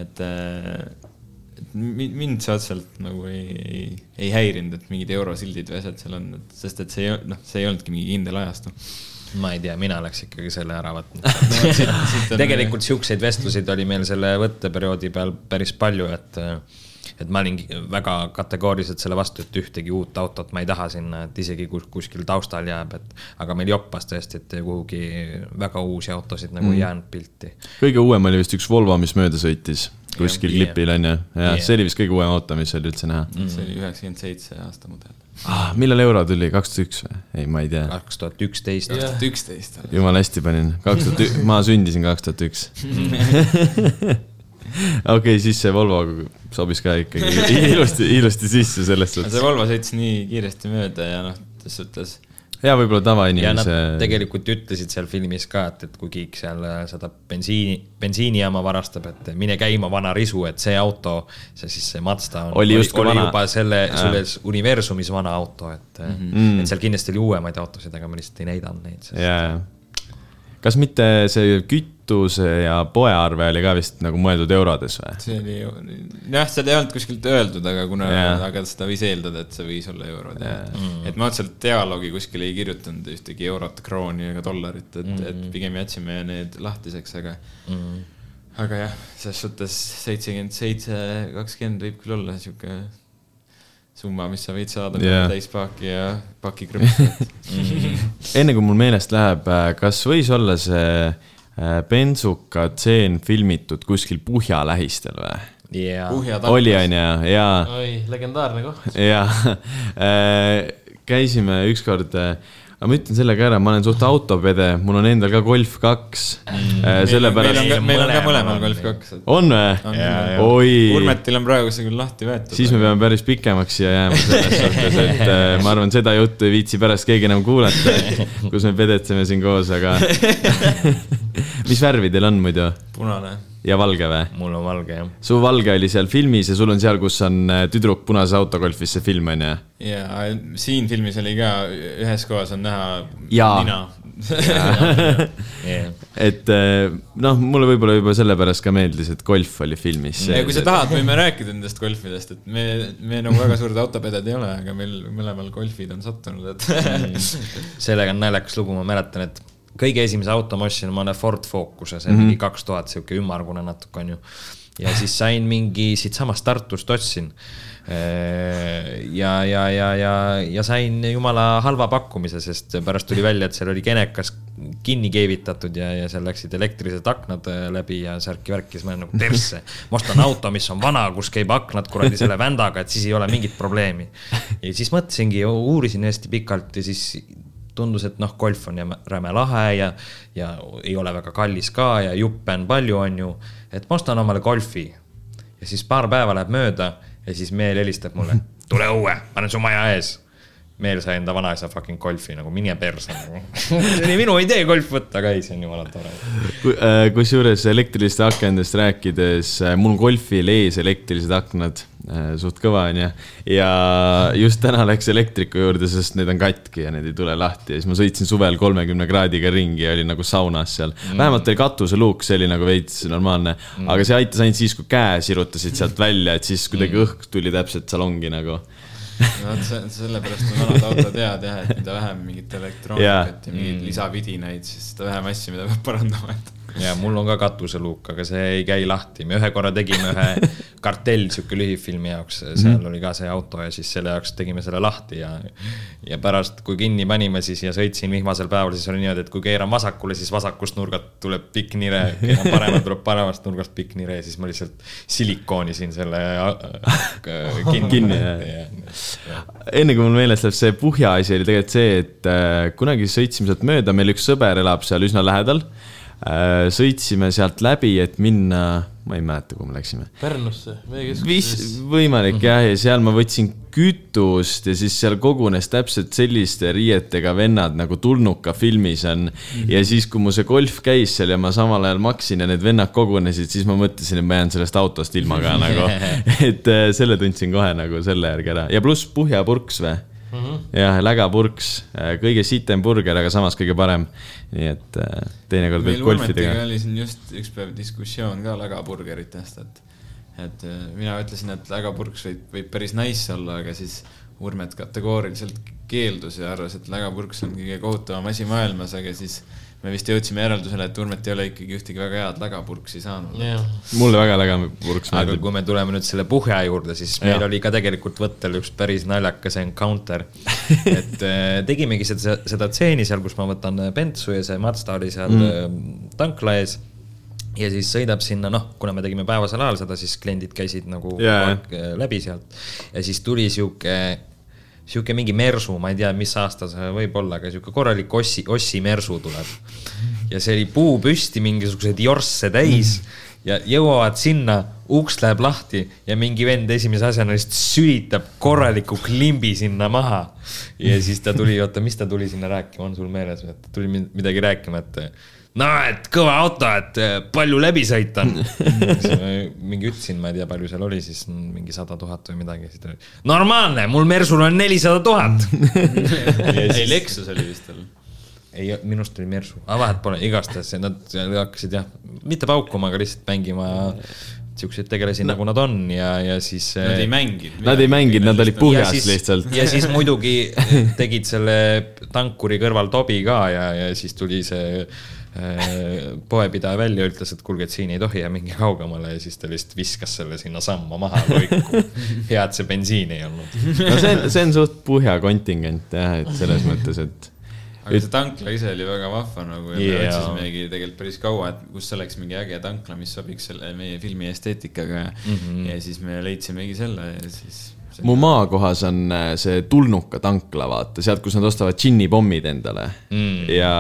et, et mind see otseselt nagu ei, ei, ei häirinud, et mingid eurosildid või asjad seal on, sest et see ei, noh, see ei olnudki mingi kindel ajastu. Ma ei tea, mina oleks ikkagi selle ära võtnud. <laughs> Tegelikult siukseid vestluseid oli meil selle võtteperioodi peal päris palju, et et ma olin väga kategooriliselt selle vastu, et ühtegi uut autot ma ei taha sinna, et isegi kus, kuskil taustal jääb, et. aga meil joppas tõesti, et kuhugi väga uusi autosid nagu mm. ei jäänud pilti. kõige uuem oli vist üks Volvo, mis mööda sõitis kuskil yeah. klipil on ju, ja yeah. see oli vist kõige uuem auto, mis oli üldse näha mm.. see oli üheksakümmend seitse aasta mudel ah,. millal euro tuli, kaks tuhat üks või? ei, ma ei tea. kaks tuhat üksteist. kaks tuhat üksteist. jumala hästi panin, kaks tuhat, ma sündisin kaks tuhat üks <laughs> <laughs> okei siis see Volvo sobis ka ikkagi <laughs> ilusti, ilusti sisse selles suhtes. see Volvo sõitis nii kiiresti mööda ja noh, selles suhtes ja võib-olla tavainimese. tegelikult ütlesid seal filmis ka, et, et kui keegi seal äh, seda bensiini, bensiinijaama varastab, et mine käima, vana risu, et see auto, see siis see Mazda on, oli, oli, vana. juba selle, selles universumis vana auto, et mm, -hmm. et seal kindlasti oli uuemaid autosid, aga ma lihtsalt ei näidanud neid sest.... jaa, kas mitte see kütuse ja poearve oli ka vist nagu mõeldud eurodes või? see oli, jah, seda ei olnud kuskilt öeldud, aga kuna yeah., aga seda võis eeldada, et see võis olla eurod yeah.. Mm. et ma otseselt dialoogi kuskil ei kirjutanud ühtegi eurot, krooni ega dollarit, et mm, -hmm. et pigem jätsime need lahtiseks, aga mm. -hmm. aga jah, selles suhtes seitsekümmend seitse, kakskümmend võib küll olla sihuke summa, mis sa võid saada yeah. täispaaki ja paki krõpsu <laughs> mm. enne kui mul meelest läheb, äh, kas võis olla see bensuka tseen filmitud kuskil Puhja lähistel või? Yeah. oli, onju, jaa. oi, legendaarne koht. jaa, <laughs> äh, käisime ükskord aga ma ütlen selle ka ära, ma olen suht autopede, mul on endal ka Golf kaks mm.. sellepärast. meil on, meil on ka mõlemal Golf kaks. on või? oi. Urmetil on praegu see küll lahti võetud. siis me peame päris pikemaks siia jääma selles suhtes, et äh, <laughs> ma arvan, seda juttu ei viitsi pärast keegi enam kuulata, kus me pedetseme siin koos, aga <laughs> <laughs> mis värvi teil on muidu? punane ja valge või? mul on valge, jah. su valge oli seal filmis ja sul on seal, kus on äh, tüdruk punases autogolfis, see film on ju? jaa, siin filmis oli ka, ühes kohas on näha ja. nina yeah. <laughs> et äh, noh, mulle võib-olla juba sellepärast ka meeldis, et golf oli filmis. ja kui sa tahad, võime rääkida nendest golfidest, et me, me nagu väga suured autopeded ei ole, aga meil mõlemal golfid on sattunud, et <laughs> sellega on naljakas lugu, ma mäletan, et kõige esimese auto ma ostsin omale Ford Focuse, see on mm -hmm. mingi kaks tuhat, sihuke ümmargune natuke on ju. ja siis sain mingi siitsamast Tartust ostsin. Äh, ja, ja, ja, ja, ja sain jumala halva pakkumise, sest pärast tuli välja, et seal oli genekas kinni keevitatud ja, ja seal läksid elektrilised aknad äh, läbi ja särki-värki, siis ma olen nagu persse. ma ostan auto, mis on vana, kus käib aknad kuradi selle vändaga, et siis ei ole mingit probleemi. ja siis mõtlesingi, uurisin hästi pikalt ja siis tundus, et noh, golf on räme lahe ja, ja ei ole väga kallis ka ja juppe on palju, on ju. et ma ostan omale golfi. ja siis paar päeva läheb mööda ja siis meel helistab mulle, tule õue, ma olen su maja ees. Meel sai enda vanaisa fucking golfi nagu mine perse nagu <laughs> see oli minu idee golf võtta, aga ei, see on jumala tore. Äh, kusjuures elektriliste akendest rääkides, äh, mul golfil ees elektrilised aknad, äh, suht kõva onju. ja just täna läks elektriku juurde, sest need on katki ja need ei tule lahti ja siis ma sõitsin suvel kolmekümne kraadiga ringi ja olin nagu saunas seal mm.. vähemalt oli katuseluuk, see oli nagu veits normaalne mm., aga see aitas ainult siis, kui käe sirutasid sealt välja, et siis kuidagi mm. õhk tuli täpselt salongi nagu no vot, see, sellepärast on vanad autod head jah, et mida vähem mingit elektroonikat yeah. ja mingeid mm. lisavidinaid, siis seda vähem asju, mida peab parandama, et ja mul on ka katuseluuk, aga see ei käi lahti, me ühe korra tegime ühe <laughs> kartell sihuke lühifilmi jaoks, seal mm. oli ka see auto ja siis selle jaoks tegime selle lahti ja. ja pärast, kui kinni panime siis ja sõitsin vihmasel päeval, siis oli niimoodi, et kui keeran vasakule, siis vasakust nurgast tuleb pikk nire, keeran paremale, tuleb paremast nurgast pikk nire, siis ma lihtsalt silikoonisin selle äh, kinni, kinni. enne kui mul meeles läheb, see Puhja asi oli tegelikult see, et äh, kunagi sõitsime sealt mööda, meil üks sõber elab seal üsna lähedal Äh, sõitsime sealt läbi, et minna, ma ei mäleta, kuhu me läksime. Pärnusse, veekeskusesse. võimalik jah, ja seal ma võtsin kütust ja siis seal kogunes täpselt selliste riietega vennad nagu Tulnuka filmis on mm. -hmm. ja siis, kui mu see golf käis seal ja ma samal ajal maksin ja need vennad kogunesid, siis ma mõtlesin, et ma jään sellest autost ilma ka nagu. <laughs> et äh, selle tundsin kohe nagu selle järgi ära ja pluss Puhjapurks või mm -hmm. jah, lägapurks, äh, kõige sitem burger, aga samas kõige parem. nii et äh, teinekord võib golfidega. oli siin just üks päev diskussioon ka lägaburgeritest, et, et äh, mina ütlesin, et lägapurks võib, võib päris nice olla, aga siis Urmet kategooriliselt keeldus ja arvas, et lägapurks on kõige kohutavam asi maailmas, aga siis me vist jõudsime järeldusele, et Urmet ei ole ikkagi ühtegi väga head lägapurksi saanud yeah.. mulle väga lägapurks meeldib. aga kui me tuleme nüüd selle Puhja juurde, siis meil ja. oli ka tegelikult võttel üks päris naljakas encounter <laughs> et äh, tegimegi seda, seda tseeni seal, kus ma võtan bentsu ja see Mazda oli seal mm. Äh, tankla ees ja siis sõidab sinna, noh, kuna me tegime päevasel ajal seda, siis kliendid käisid nagu yeah. läbi sealt ja siis tuli sihuke sihuke mingi mersu, ma ei tea, mis aasta see võib olla, aga sihuke korralik ossi, ossi mersu tuleb. ja see oli puu püsti, mingisuguseid jorsse täis ja jõuavad sinna, uks läheb lahti ja mingi vend esimese asjana lihtsalt sülitab korraliku klimbi sinna maha. ja siis ta tuli, oota, mis ta tuli sinna rääkima, on sul meeles, et tuli midagi rääkima, et no et kõva auto, et eh, palju läbi sõita <laughs> on mingi ütlesin, ma ei tea, palju seal oli siis mingi sada tuhat või midagi, siis ta oli. normaalne, mul Mersul on nelisada tuhat. <laughs> ei, Lexus oli vist tal ei, minu arust oli Mersu, aga vahet pole, igastahes nad hakkasid jah, mitte paukuma, aga lihtsalt mängima siukseid tegelasi no. nagu nad on ja, ja siis. Nad ei mänginud. Nad ei mänginud, nad olid puhjas siis, lihtsalt. ja siis <laughs> muidugi tegid selle tankuri kõrval tobi ka ja, ja siis tuli see poepidaja välja, ütles, et kuulge, et siin ei tohi ja minge kaugemale ja siis ta lihtsalt viskas selle sinna samma maha loiku. <laughs> hea, et see bensiin ei olnud. no see on, see on suht põhja kontingent jah, et selles <laughs> mõttes, et. aga see tankla ise oli väga vahva nagu ja yeah. me otsisimegi tegelikult päris kaua, et kus oleks mingi äge tankla, mis sobiks selle meie filmi esteetikaga mm. -hmm. ja siis me leidsimegi selle ja siis mu maakohas on äh, see tulnuka tankla, vaata, sealt, kus nad ostavad džinnipommid endale. Mm.. ja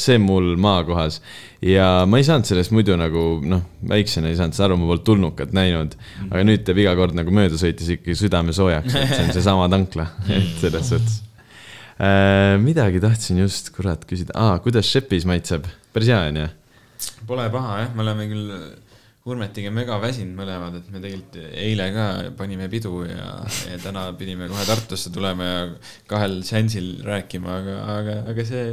see mul maakohas. ja ma ei saanud sellest muidu nagu noh, väiksena ei saanud seda aru, ma polnud tulnukat näinud. Mm.. aga nüüd teeb iga kord nagu mööda sõites ikkagi südame soojaks, et see on seesama tankla. Mm., <laughs> et selles suhtes. Äh,. midagi tahtsin just, kurat, küsida. Ah,, kuidas Šepis maitseb, päris hea on ju? Pole paha jah, me oleme küll Urmetiga mega väsinud mõlemad, et me tegelikult eile ka panime pidu ja, ja täna pidime kohe Tartusse tulema ja kahel seansil rääkima, aga, aga, aga see,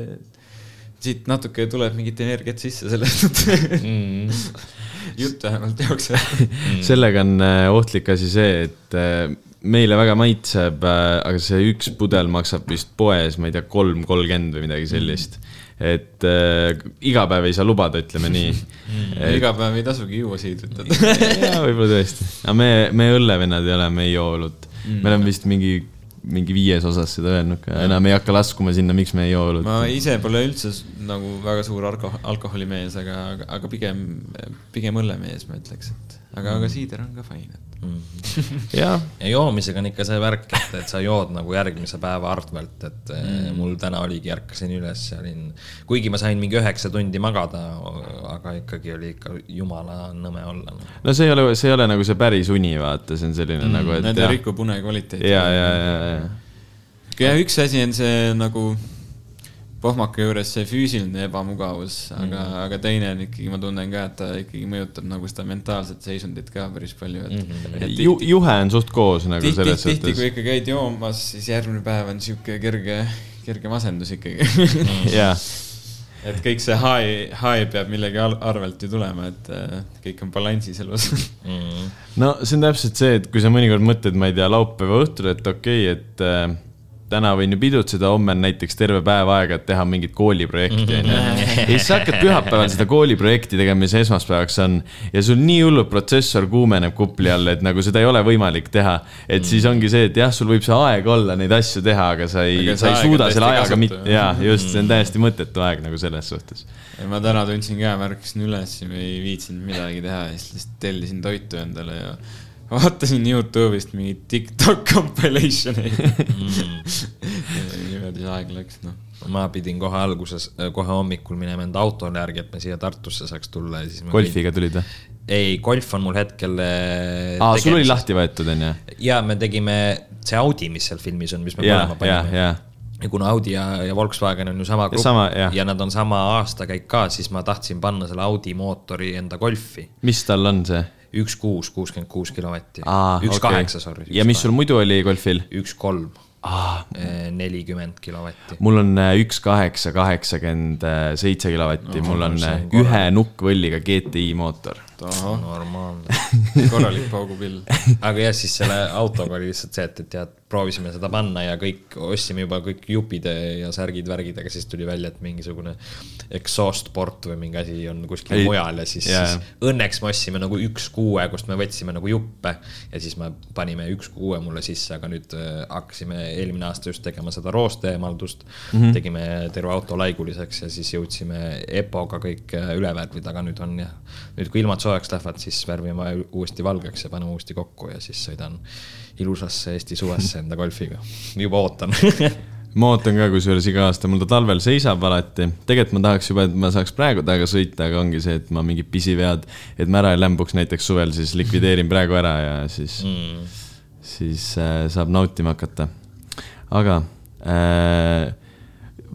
siit natuke tuleb mingit energiat sisse selles mõttes mm. <laughs> jutt vähemalt jookseb. Mm.. sellega on äh, ohtlik asi see, et äh, meile väga maitseb, äh, aga see üks pudel maksab vist poes, ma ei tea, kolm kolmkümmend või midagi sellist. mm et äh, iga päev ei saa lubada, ütleme nii. <laughs> Et... iga päev ei tasugi juua <laughs> jaa, võib-olla tõesti, aga me, me õllevennad ei ole, me ei joo õlut. Mm.. me oleme vist mingi, mingi viies osas seda öelnud ka, enam ei hakka laskuma sinna, miks me ei joo õlut. ma ise pole üldse nagu väga suur alko-, alkoholimees, aga, aga pigem, pigem õllemees, ma ütleks, et aga, aga siider on ka fine, et mm.. <laughs> ja joomisega on ikka see värk, et, et sa jood nagu järgmise päeva arvelt, et eh, mm. mul täna oligi, ärkasin üles ja olin, kuigi ma sain mingi üheksa tundi magada, aga ikkagi oli ikka jumala nõme olla no.. no see ei ole, see ei ole nagu see päris uni, vaata, see on selline mm. nagu, et. Need ei riku une kvaliteeti. ja, ja, ja, ja jah, üks asi on see nagu pohmaka juures see füüsiline ebamugavus, aga mm, -hmm. aga teine on ikkagi, ma tunnen ka, et ta ikkagi mõjutab nagu seda mentaalset seisundit ka päris palju, et mm. -hmm. Ju, juhe on suht koos nagu tihti, selles tihti, kui suhtes. ikka käid joomas, siis järgmine päev on sihuke kerge, kerge masendus ikkagi. jaa, et kõik see high, high peab millegi arvelt ju tulema, et äh, kõik on balansis elus. mm.. no see on täpselt see, et kui sa mõnikord mõtled, ma ei tea, laupäeva õhtul, et okei okay,, et äh, täna võin ju pidutseda, homme on näiteks terve päev aega, et teha mingit kooliprojekti, onju. <laughs> ja siis sa hakkad pühapäeval seda kooliprojekti tegema, mis esmaspäevaks on ja sul nii hullult protsessor kuumeneb kupli all, et nagu seda ei ole võimalik teha. et siis ongi see, et jah, sul võib see aeg olla neid asju teha, aga sa ei sa ei suuda selle ajaga mitte, jaa, just, see on täiesti mõttetu aeg nagu selles suhtes. ma täna tundsin ka, ma ärkasin üles ja ei viitsinud midagi teha ja siis lihtsalt tellisin toitu endale ja vaatasin Youtube'ist mingit TikTok compilation eid. niimoodi see aeg läks, noh. ma pidin kohe alguses, kohe hommikul minema enda autole järgi, et ma siia Tartusse saaks tulla ja siis. golfiga tulid või? ei, golf on mul hetkel. aa, sul oli. lahti võetud, onju? ja me tegime see Audi, mis seal filmis on, mis me ja mõlema, ja, panime. ja, ja kuna Audi ja, ja Volkswagen on ju sama grupp sama, jah. ja nad on sama aastakäik ka, siis ma tahtsin panna selle Audi mootori enda Golfi. mis tal on see? Üks kuus, kuuskümmend kuus. Aa, üks kaheksa, sorry. ja mis sul? muidu oli golfil? üks kolm, nelikümmend kilovatti. mul on äh, üks kaheksa, kaheksakümmend seitse kilovatti, mul on äh, ühe nukkvõlliga GTI mootor. Normaalne. <laughs> korralik paugupill. aga jah, siis selle autoga oli lihtsalt see, et, et tead, proovisime seda panna ja kõik, ostsime juba kõik jupid ja särgid-värgid, aga siis tuli välja, et mingisugune exhaust port või mingi asi on kuskil Ei, mujal ja siis, jaa. siis õnneks me ostsime nagu üks kuue, kust me võtsime nagu juppe ja siis me panime üks kuue mulle sisse, aga nüüd äh, hakkasime eelmine aasta just tegema seda rooste eemaldust mm. -hmm. tegime terve auto laiguliseks ja siis jõudsime EPO-ga kõik äh, üle värvida, aga nüüd on jah, nüüd kui ilmad soojaks lähevad, siis värvime uuesti valgeks ja paneme uuesti kokku ja siis sõidan ilusasse Eesti suvesse enda golfiga. juba ootan <laughs> ma ootan ka kusjuures iga aasta, mul ta talvel seisab alati. tegelikult ma tahaks juba, et ma saaks praegu temaga sõita, aga ongi see, et ma mingid pisivead, et ma ära ei lämbuks näiteks suvel, siis likvideerin praegu ära ja siis mm., siis äh, saab nautima hakata. aga äh,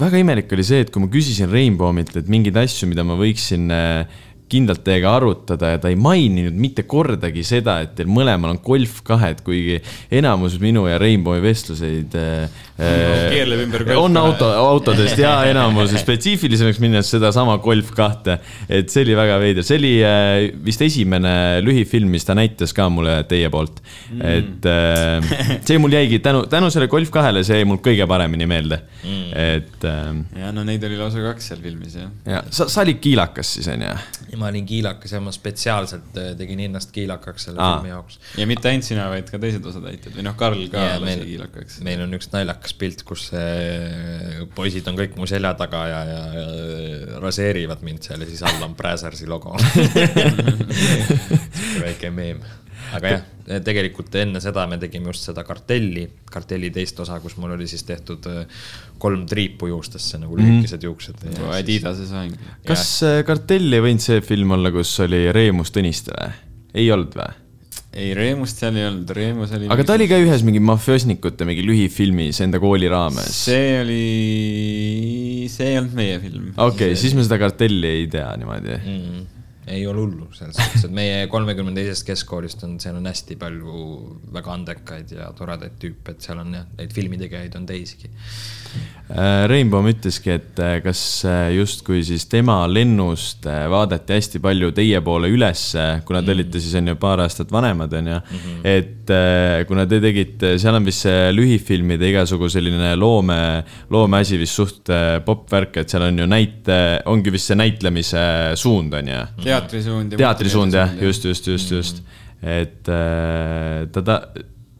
väga imelik oli see, et kui ma küsisin Rainbowmilt, et mingeid asju, mida ma võiksin äh, kindlalt teiega arutada ja ta ei maininud mitte kordagi seda, et teil mõlemal on golf kahed, kuigi enamus minu ja Rainbowi vestluseid äh, keerleb ümber golf on auto, autodest ja enamus spetsiifilisemaks minnes sedasama Golf kahte. et see oli väga veider, see oli äh, vist esimene lühifilm, mis ta näitas ka mulle teie poolt mm.. et äh, see mul jäigi tänu, tänu sellele Golf kahele, see jäi mul kõige paremini meelde mm.. et äh, ja no neid oli lausa kaks seal filmis jah. ja sa, sa olid kiilakas siis onju? Ma olin kiilakas ja ma spetsiaalselt äh, tegin ennast kiilakaks selle Aa. filmi jaoks. ja mitte ainult sina, vaid ka teised osatäitjad või noh, Karl ka Ja lasi meil- kiilakaks. meil on üks naljakas pilt, kus äh, poisid on kõik mu selja taga ja, ja, ja raseerivad mind seal ja siis all on Brazersi logo. <laughs> väike meem. Aga jah, tegelikult enne seda me tegime just seda kartelli, kartelli teist osa, kus mul oli siis tehtud äh, kolm triipu juustesse nagu lühikesed juuksed. Adidase soeng. kas äh, Kartell ei võinud see film olla, kus oli Reemus Tõniste või? ei olnud või? ei, Reemust seal ei olnud, Reemus oli. aga ta oli ka ühes mingi mafioosnikute mingi lühifilmis enda kooli raames. see oli, see ei olnud meie film. okei okay,, siis me seda Kartelli ei tea niimoodi. mm,. Ei ole hullu selles suhtes, et meie kolmekümne teisest keskkoolist on, seal on hästi palju väga andekaid ja toredaid tüüpe, et seal on jah, neid filmitegijaid on teisigi. Äh, Rainbow ütleski, et äh, kas äh, justkui siis tema lennust vaadati hästi palju teie poole ülesse, kuna te olite siis on ju paar aastat vanemad, on ju. et äh, kuna te tegite, seal on vist see lühifilmide igasugu selline loome, loomeasi vist suht popp värk, et seal on ju näite, ongi vist see näitlemise suund, on ju. teatrisuund. teatrisuund jah, just, just, just, just. et äh, ta, ta,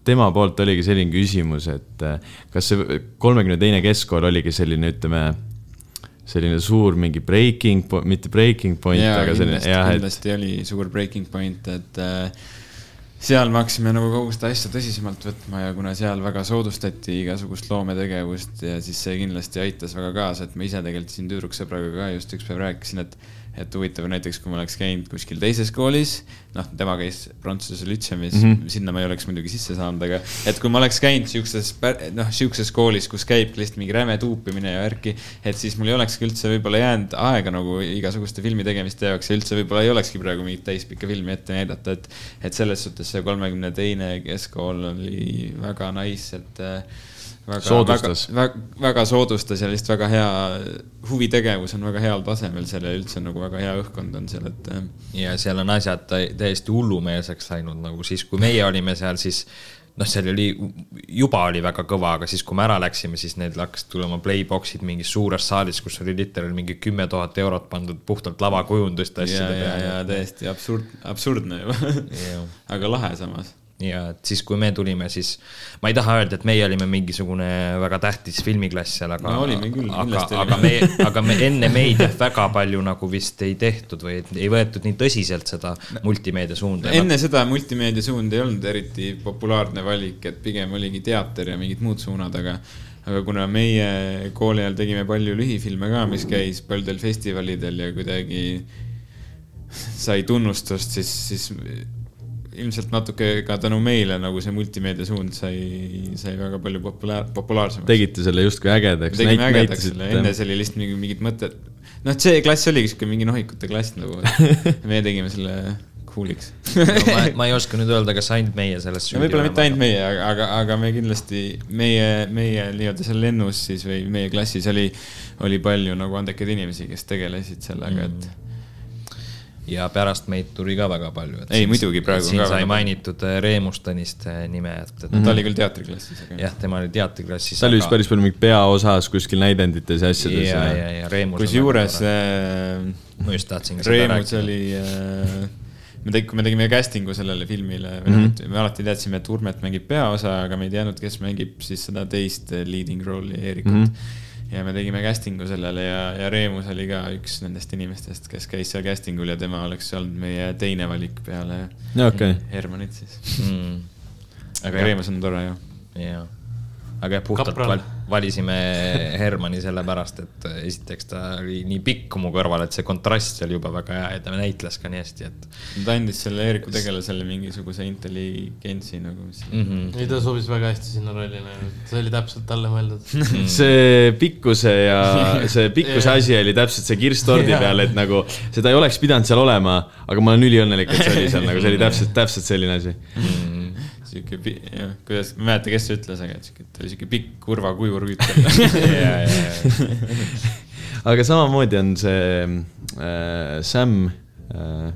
tema poolt oligi selline küsimus, et äh, kas see kolmekümne teine keskkool oligi selline, ütleme, selline suur mingi breaking, mitte breaking point, aga selline jah, et kindlasti oli suur breaking point, et äh, seal me hakkasime nagu kogu seda asja tõsisemalt võtma ja kuna seal väga soodustati igasugust loometegevust ja siis see kindlasti aitas väga kaasa, et ma ise tegelikult siin tüdruksõbraga ka just üks päev rääkisin, et et huvitav, näiteks kui ma oleks käinud kuskil teises koolis, noh, tema käis Prantsuse lütseumis mm, -hmm. sinna ma ei oleks muidugi sisse saanud, aga et kui ma oleks käinud siukses, noh, siukses koolis, kus käibki lihtsalt mingi räme tuupimine ja värki, et siis mul ei olekski üldse võib-olla jäänud aega nagu igasuguste filmi tegemiste jaoks ja üldse võib-olla ei olekski praegu mingit täispikka filmi ette näidata, et, et selles suhtes see kolmekümne teine keskkool oli väga nice, et äh, väga, väga, väga, väga soodustas ja lihtsalt väga hea huvitegevus on väga heal tasemel seal ja üldse nagu väga hea õhkkond on seal, et ja seal on asjad tä- täiesti hullumeelseks läinud, nagu siis, kui meie olime seal, siis noh, seal oli, juba oli väga kõva, aga siis, kui me ära läksime, siis need hakkasid tulema playbox'id mingis suures saalis, kus oli literaal mingi kümme tuhat eurot pandud puhtalt lavakujunduste ja, asjade ja, ja peale. täiesti absurd, absurdne juba <laughs> aga lahe samas. Ja et siis, kui me tulime, siis ma ei taha öelda, et meie olime mingisugune väga tähtis filmiklass seal, aga No olime küll, aga, kindlasti aga olime. me, aga me enne meid jah, väga palju nagu vist ei tehtud või ei võetud nii tõsiselt seda multimeedia suunda. enne seda multimeedia suund ei olnud eriti populaarne valik, et pigem oligi teater ja mingid muud suunad, aga aga kuna meie kooli ajal tegime palju lühifilme ka, mis käis paljudel festivalidel ja kuidagi sai tunnustust, siis, siis ilmselt natuke ka tänu meile nagu see multimeedia suund sai, sai väga palju populaar, populaarsemaks. tegite selle justkui ägedaks. tegime ägedaks selle, enne see oli lihtsalt mingi mingid mõtted. noh, see klass oligi siuke mingi nohikute klass nagu, <laughs> meie tegime selle cool'iks no, ma, <laughs> ma ei oska nüüd öelda, kas ainult meie selles no võib-olla mitte ainult meie, aga, aga, aga me kindlasti, meie, meie nii-öelda seal lennus siis või meie klassis oli, oli palju nagu andekaid inimesi, kes tegelesid sellega, et ja pärast meid tuli ka väga palju. Ei, muidugi, praegu siin ka sai mainitud äh, Reemus Tõniste nime, et, et no, ta oli küll teatriklassis, aga jah, tema oli teatriklassis. ta oli vist päris palju mingi peaosas kuskil näidendites ja asjades ja, ja, ja Reemus. kusjuures äh, ma just tahtsingi seda Reemus rääkida. oli äh, me tegime, kui me tegime casting'u sellele filmile mm. -hmm. me alati teadsime, et Urmet mängib peaosa, aga me ei teadnud, kes mängib siis seda teist äh, leading role'i, Eerikut mm. -hmm. Ja me tegime casting'u sellele ja, ja Reemus oli ka üks nendest inimestest, kes käis seal casting ul ja tema oleks olnud meie teine valik peale jaa, okei. Hermanit siis. mm,. aga Reemus on tore ju. jah, aga jah, puhtalt Kapral. Val, valisime Hermanni sellepärast, et esiteks ta oli nii pikk mu kõrval, et see kontrast oli juba väga hea ja ta näitles ka nii hästi, et ta andis selle Eeriku tegelasele mingisuguse intelligentsi nagu, mis mm. -hmm. ei, ta sobis väga hästi sinna rolli, see oli täpselt talle mõeldud. <laughs> see pikkuse ja <laughs> see pikkuse asi oli täpselt see kirss tordi peal, et nagu seda ei oleks pidanud seal olema, aga ma olen üliõnnelik, et see oli seal nagu, see oli täpselt, täpselt selline asi. sihuke, kuidas, ma ei mäleta, kes ütles, aga sihuke, ta oli sihuke pikk kurva kuivu rüütel. aga samamoodi on see äh, Sam äh,,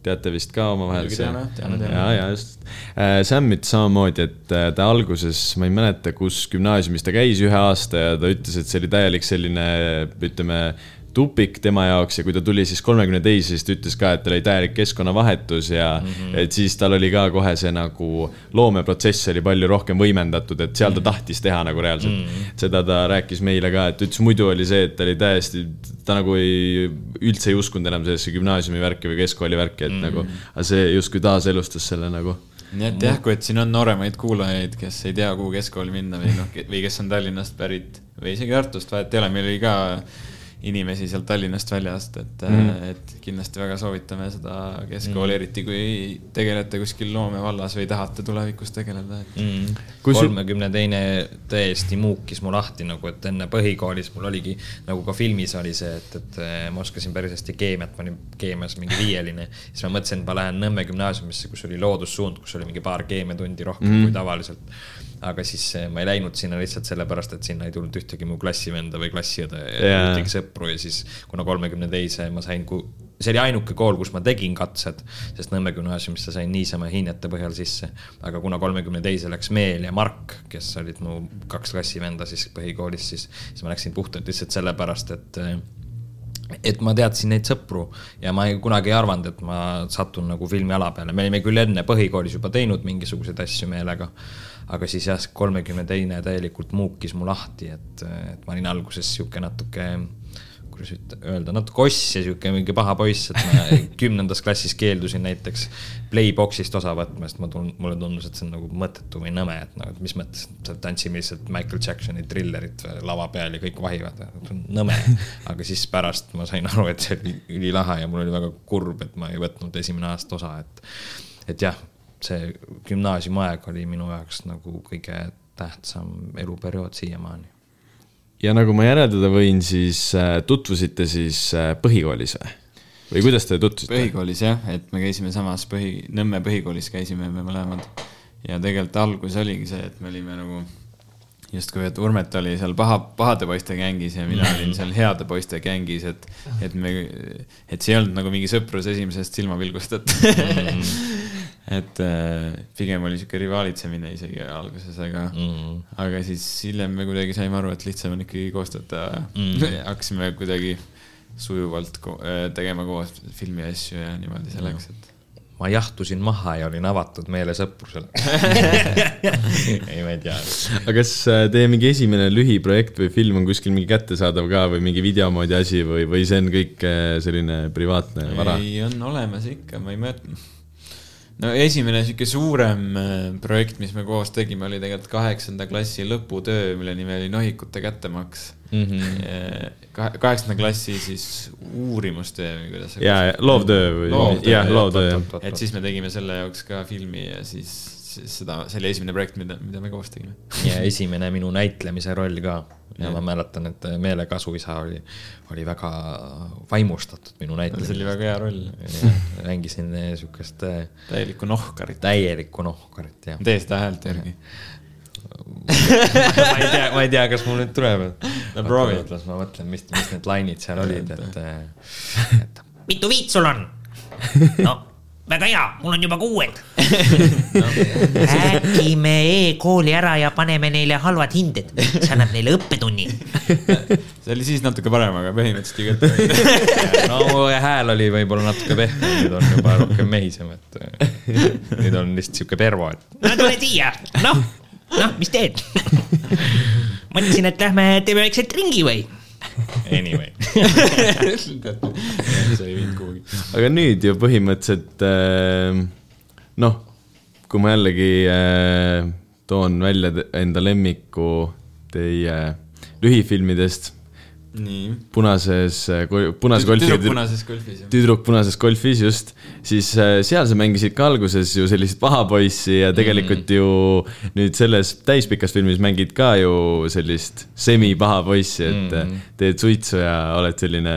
teate vist ka omavahel see ja, ja just äh,. Sam ütles samamoodi, et äh, ta alguses, ma ei mäleta, kus gümnaasiumis ta käis ühe aasta ja ta ütles, et see oli täielik selline, ütleme tupik tema jaoks ja kui ta tuli siis kolmekümne teise, siis ta ütles ka, et tal oli täielik keskkonnavahetus ja mm -hmm. et siis tal oli ka kohe see nagu loomeprotsess oli palju rohkem võimendatud, et seal ta tahtis teha nagu reaalselt mm. -hmm. seda ta rääkis meile ka, et ütles muidu oli see, et ta oli täiesti, ta nagu ei, üldse ei uskunud enam sellesse gümnaasiumi värki või keskkooli värki, et mm -hmm. nagu, aga see justkui taaselustas selle nagu. nii et jah, kui et siin on nooremaid kuulajaid, kes ei tea, kuhu keskkooli minna või noh, või kes on Tallinnast pärit või isegi Tartust, vahet ei ole, meil oli ka inimesi sealt Tallinnast väljast, et mm, et kindlasti väga soovitame seda keskkooli mm, eriti kui tegelete kuskil loomevallas või tahate tulevikus tegeleda, et mm.. Kolmekümne teine täiesti muukis mu lahti nagu, et enne põhikoolis mul oligi nagu ka filmis oli see, et, et eh, ma oskasin päris hästi keemiat, ma olin keemias mingi viieline. siis ma mõtlesin, et ma lähen Nõmme gümnaasiumisse, kus oli loodussuund, kus oli mingi paar keemiatundi rohkem mm. kui tavaliselt. Aga siis eh, ma ei läinud sinna lihtsalt sellepärast, et sinna ei tulnud ühtegi mu klassivenda või klassiõde ja Jaa. ühtegi sõpru ja siis kuna kolmekümne teise ma sain, see oli ainuke kool, kus ma tegin katsed, sest Nõmme gümnaasiumisse sain niisama hinnete põhjal sisse. aga kuna kolmekümne teise läks Meel ja Mark, kes olid mu kaks klassivenda siis põhikoolis, siis, siis ma läksin puhtalt lihtsalt sellepärast, et et ma teadsin neid sõpru ja ma ei, kunagi ei arvanud, et ma satun nagu filmiala peale, me olime küll enne põhikoolis juba teinud mingisuguseid asju meelega. Aga siis jah, kolmekümne teine täielikult muukis mu lahti, et, et ma olin alguses sihuke natuke, kuidas öelda, natuke oss ja sihuke mingi paha poiss, et ma <laughs> kümnendas klassis keeldusin näiteks playbox'ist osa võtmast, ma tun-, mulle tundus, et see on nagu mõttetu või nõme, et nagu, et mis mõttes, et tantsime lihtsalt Michael Jacksoni trillerit lava peal ja kõik vahivad, see nõme. aga siis pärast ma sain aru, et see oli ülilahe ja mul oli väga kurb, et ma ei võtnud esimene aasta osa, et et jah, see gümnaasiumiaeg oli minu jaoks nagu kõige tähtsam eluperiood siiamaani. ja nagu ma järeldada võin, siis äh, tutvusite siis äh, põhikoolis või? või kuidas te tutvusite? põhikoolis jah, et me käisime samas põhi, Nõmme põhikoolis käisime me mõlemad. ja tegelikult algus oligi see, et me olime nagu justkui, et Urmet oli seal paha, pahade poiste gängis ja mina olin seal heade poiste gängis, et, et me, et see ei olnud nagu mingi sõprus esimesest silmapilgust, et <laughs> et äh, pigem oli sihuke rivaalitsemine isegi alguses, aga Mm. aga siis hiljem me kuidagi saime aru, et lihtsam on ikkagi koos töötada Mm. ja <laughs> hakkasime kuidagi sujuvalt ko äh, tegema koos filmi asju ja niimoodi see läks, et ma jahtusin maha ja olin avatud meele sõprusele <laughs> ei, ma ei tea. aga kas äh, teie mingi esimene lühiprojekt või film on kuskil mingi kättesaadav ka või mingi video moodi asi või, või see on kõik selline privaatne vara? ei, on olemas ikka, ma ei mäleta. No esimene sihuke suurem äh, projekt, mis me koos tegime, oli tegelikult kaheksanda klassi lõputöö, mille nimi oli Nohikute kättemaks Mhm. kaheksanda klassi siis uurimustöö või kuidas see ja, ja loovtöö või jah, jah. loovtöö jah. et siis me tegime selle jaoks ka filmi ja siis, siis seda, see oli esimene projekt, mida, mida me koos tegime. ja esimene minu näitlemise roll ka. Ja ma mäletan, et Meele kasuisa oli, oli väga vaimustatud minu see oli näitlemisest. väga hea roll, mängisin eh, siukest eh, täielikku nohkarit. täielikku nohkarit ja tee seda häält järgi. <laughs> ma ei tea, ma ei tea, kas mul nüüd tuleb. No proovi. las ma mõtlen, mis, mis need lainid seal olid, et, <laughs> et mitu viit sul on? no väga hea, mul on juba kuued. <laughs> äkki me e-kooli ära ja paneme neile halvad hinded, see annab neile õppetunni. <laughs> see oli siis natuke parem, aga põhimõtteliselt igatpidi. no mu hääl oli võib-olla natuke pehmem, nüüd on juba rohkem mehisem, et eh, nüüd on lihtsalt sihuke pervo, et no tule siia, noh, noh, mis teed? <laughs> mõtlesin, et lähme teeme väikse ringi või? <laughs> anyway. <laughs> see ei viinud kuhugi. aga nüüd ju põhimõtteliselt äh, noh, kui ma jällegi äh, toon välja enda lemmiku teie lühifilmidest nii. punases, punase golfiga tüdruk punases golfis tüdruk punases golfis just, siis äh, seal sa mängisid ka alguses ju sellist paha poissi ja tegelikult mm. ju nüüd selles täispikas filmis mängid ka ju sellist semi-paha poissi, et mm. teed suitsu ja oled selline.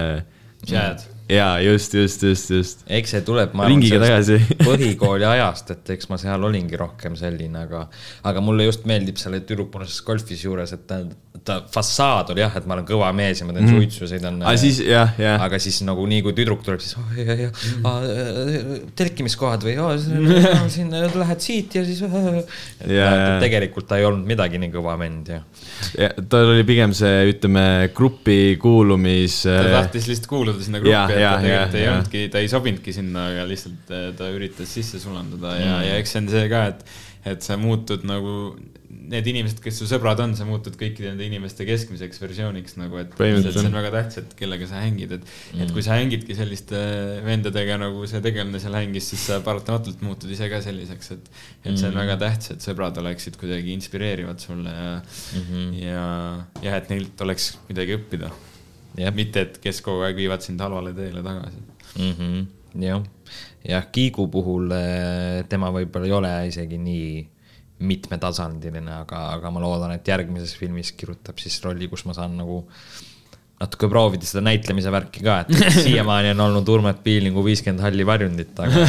Chad. jaa, just, just, just, just. eks see tuleb, ma Ringiga tagasi. <laughs> põhikooli ajast, et eks ma seal olingi rohkem selline, aga, aga mulle just meeldib selle tüdrupunases golfis juures, et ta, ta fassaad oli jah, et ma olen kõva mees ja ma teen mm. suitsu, sõidan. aga siis jah, jah, aga siis nagu nii kui tüdruk tuleb, siis oh, ja, ja, Mm. ah, telkimiskohad või oh, siin lähed siit ja siis oh,. Ja, ja. et tegelikult ta ei olnud midagi nii kõva vend ja. ja tal oli pigem see, ütleme, grupi kuulumis. ta tahtis lihtsalt kuuluda sinna gruppi, Jah, et ta jah, tegelikult jah, ei jah. olnudki, ta ei sobinudki sinna, aga lihtsalt eh, ta üritas sisse sulanduda ja Mm. mm., ja eks see on see ka, et, et sa muutud nagu need inimesed, kes su sõbrad on, sa muutud kõikide nende inimeste keskmiseks versiooniks nagu, et see on väga tähtis, et kellega sa hängid, et mm., et kui sa hängidki selliste vendadega nagu see tegelane seal hängis, siis sa paratamatult muutud ise ka selliseks, et, et see on Mm. väga tähtis, et sõbrad oleksid kuidagi inspireerivad sulle ja mm, -hmm. ja, ja et neilt oleks midagi õppida jah, mitte, et kes kogu aeg viivad sind halvale teele tagasi. mm -hmm. jah, jah, Kiigu puhul eh, tema võib-olla ei ole isegi nii mitmetasandiline, aga, aga ma loodan, et järgmises filmis kirjutab siis rolli, kus ma saan nagu natuke proovida seda näitlemise värki ka, et <laughs> siiamaani on olnud Urmet Piilingu viiskümmend halli varjundit, aga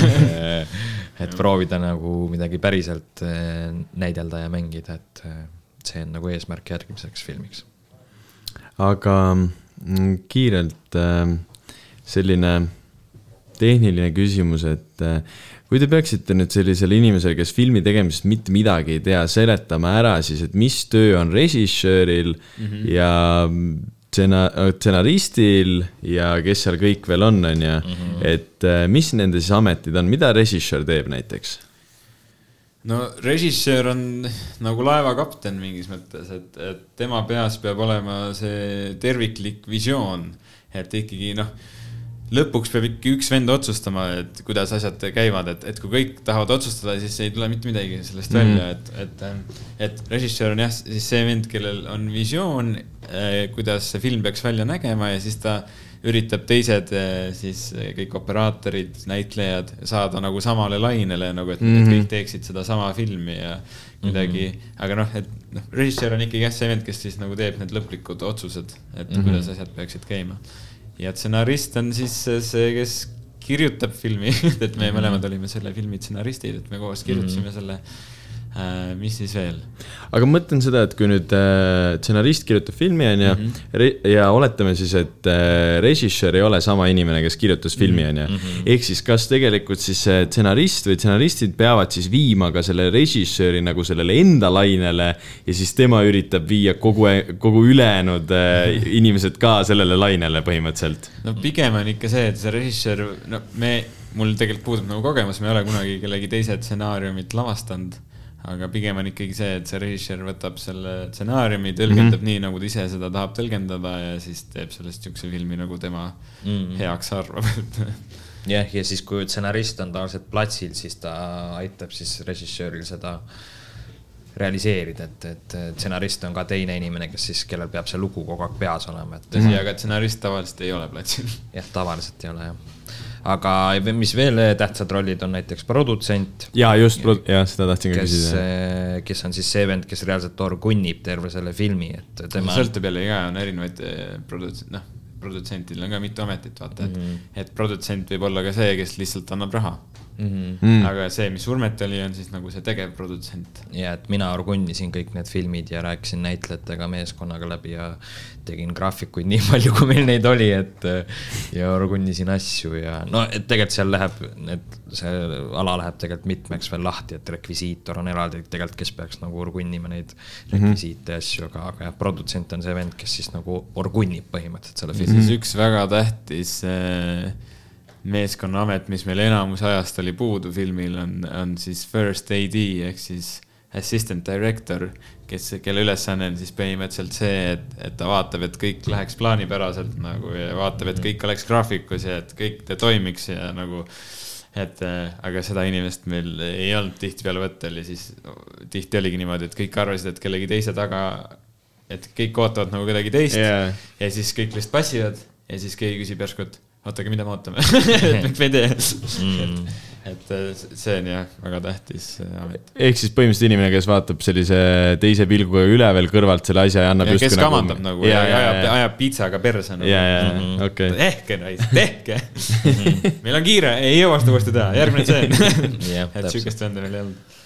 <laughs> et, proovida nagu midagi päriselt eh, näidelda ja mängida, et eh, see on nagu eesmärk järgmiseks filmiks. aga kiirelt äh, selline tehniline küsimus, et äh, kui te peaksite nüüd sellisele inimesele, kes filmi tegemisest mitte midagi ei tea, seletama ära siis, et mis töö on režissööril mm -hmm. ja stseena-, stsenaristil ja kes seal kõik veel on, on ju, et äh, mis nende siis ametid on, mida režissöör teeb näiteks? No režissöör on nagu laevakapten mingis mõttes, et, et tema peas peab olema see terviklik visioon, et ikkagi noh, lõpuks peab ikkagi üks vend otsustama, et kuidas asjad käivad, et, et kui kõik tahavad otsustada, siis ei tule mitte midagi sellest mm. välja, et, et, et režissöör on jah, siis see vend, kellel on visioon, kuidas see film peaks välja nägema ja siis ta üritab teised eh, siis eh, kõik operaatorid, näitlejad saada nagu samale lainele nagu, et mm Mhm. -hmm. kõik teeksid sedasama filmi ja kuidagi mm, -hmm. aga noh, et noh, režissöör on ikkagi jah, see vend, kes siis nagu teeb need lõplikud otsused, et mm -hmm. kuidas asjad peaksid käima. ja stsenarist on siis see, kes kirjutab filmi, <laughs> et me mõlemad olime selle filmi stsenaristid, et me koos kirjutasime mm -hmm. selle. Mis siis veel? aga ma mõtlen seda, et kui nüüd äh, stsenarist kirjutab filmi, on ju, ja oletame siis, et äh, režissöör ei ole sama inimene, kes kirjutas filmi, on ju. ehk siis kas tegelikult siis see stsenarist või stsenaristid peavad siis viima ka selle režissööri nagu sellele enda lainele ja siis tema üritab viia kogu, kogu ülejäänud äh, <laughs> inimesed ka sellele lainele põhimõtteliselt. no pigem on ikka see, et see režissöör, no me, mul tegelikult puudub nagu kogemus, ma ei ole kunagi kellegi teise stsenaariumit lavastanud. Aga pigem on ikkagi see, et see režissöör võtab selle stsenaariumi, tõlgendab mm -hmm. nii, nagu ta ise seda tahab tõlgendada ja siis teeb sellest siukse filmi, nagu tema mm -hmm. heaks arvab, <laughs> jah, ja siis, kui stsenarist on tavaliselt platsil, siis ta aitab siis režissööril seda realiseerida, et, et stsenarist on ka teine inimene, kes siis, kellel peab see lugu kogu aeg peas olema, et tõsi, aga stsenarist tavaliselt ei ole platsil. jah, tavaliselt ei ole jah. Aga mis veel tähtsad rollid on näiteks produtsent, ja just, jah, seda tahtsin ka kes küsida., kes on siis see vend, kes reaalselt orgunnib terve selle filmi, et tema. sõltub jälle ka, on erinevaid eh, produts-, noh, produtsentidel on ka mitu ametit, vaata, et mm, -hmm. et produtsent võib olla ka see, kes lihtsalt annab raha mm. -hmm. mm.. aga see, mis Urmet oli, on siis nagu see tegevprodutsent. ja et mina orgunnisin kõik need filmid ja rääkisin näitlejatega, meeskonnaga läbi ja tegin graafikuid nii <laughs> palju, kui meil neid oli, et ja orgunnisin asju ja no, et tegelikult seal läheb, need, see ala läheb tegelikult mitmeks veel lahti, et rekvisiitor on eraldi tegelikult, kes peaks nagu orgunnima neid rekvisiite ja asju, aga, aga jah, produtsent on see vend, kes siis nagu orgunnib põhimõtteliselt selle filmi. siis üks väga tähtis eh, meeskonnaamet, mis meil enamus ajast oli puudu filmil, on, on siis first AD ehk siis assistant director, kes, kelle ülesanne on siis põhimõtteliselt see, et, et ta vaatab, et kõik läheks plaanipäraselt nagu ja vaatab, et kõik oleks graafikus ja et kõik toimiks ja nagu et äh, aga seda inimest meil ei olnud tihtipeale võttel ja siis tihti oligi niimoodi, et kõik arvasid, et kellegi teise taga, et kõik ootavad nagu kedagi teist Jaa. ja siis kõik lihtsalt passivad ja siis keegi küsib järsku, et oota, aga mida me ootame <laughs> et miks me ei tee mm.. et see on jah, väga tähtis äh, amet. ehk siis põhimõtteliselt inimene, kes vaatab sellise teise pilguga üleval kõrvalt selle asja ja annab ja kes kamandab nagu ja, ja ajab, ajab piitsaga perse nagu.. ja, ja, okei. tehke, tehke. <laughs> meil on kiire, ei jõua seda uuesti teha, järgmine tseen. <laughs> Et sihukest venda meil ei olnud.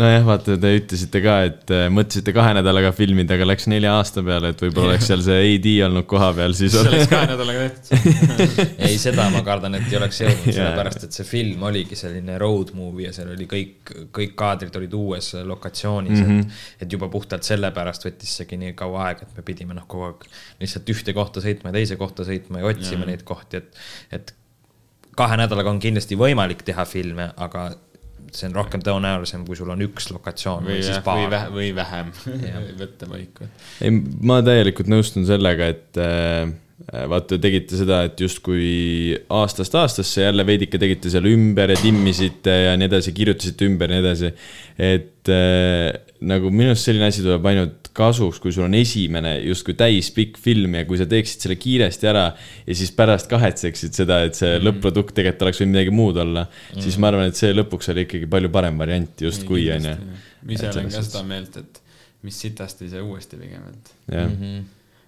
nojah, vaata, te ütlesite ka, et äh, mõtlesite kahe nädalaga filmida, aga läks nelja aasta peale, et võib-olla oleks seal see AD olnud kohapeal, siis see oleks kahe nädalaga tehtud. <laughs> ei, seda ma kardan, et ei oleks jõudnud, sellepärast et see film oligi selline road movie ja seal oli kõik, kõik kaadrid olid uues lokatsioonis mm, Mhm. -hmm. et, et juba puhtalt sellepärast võttis seegi nii kaua aega, et me pidime noh, kogu aeg lihtsalt ühte kohta sõitma ja teise kohta sõitma ja otsima ja. neid kohti, et, et kahe nädalaga on kindlasti võimalik teha filme, aga see on rohkem tõenäolisem, kui sul on üks lokatsioon või, või siis jah, või paar vähe, või vähem <laughs> võtta paiku. ei, ma täielikult nõustun sellega, et äh, vaata, tegite seda, et justkui aastast aastasse jälle veidike tegite seal ümber ja timmisite ja nii edasi, kirjutasite ümber ja nii edasi. et äh, nagu minu arust selline asi tuleb ainult kasuks, kui sul on esimene justkui täispikk film ja kui sa teeksid selle kiiresti ära ja siis pärast kahetseksid seda, et see mm. lõpp-produkt tegelikult oleks võinud midagi muud olla mm., siis ma arvan, et see lõpuks oli ikkagi palju parem variant justkui onju. ma ise olen ka seda meelt, et mis sitasti see uuesti pigem, et jah,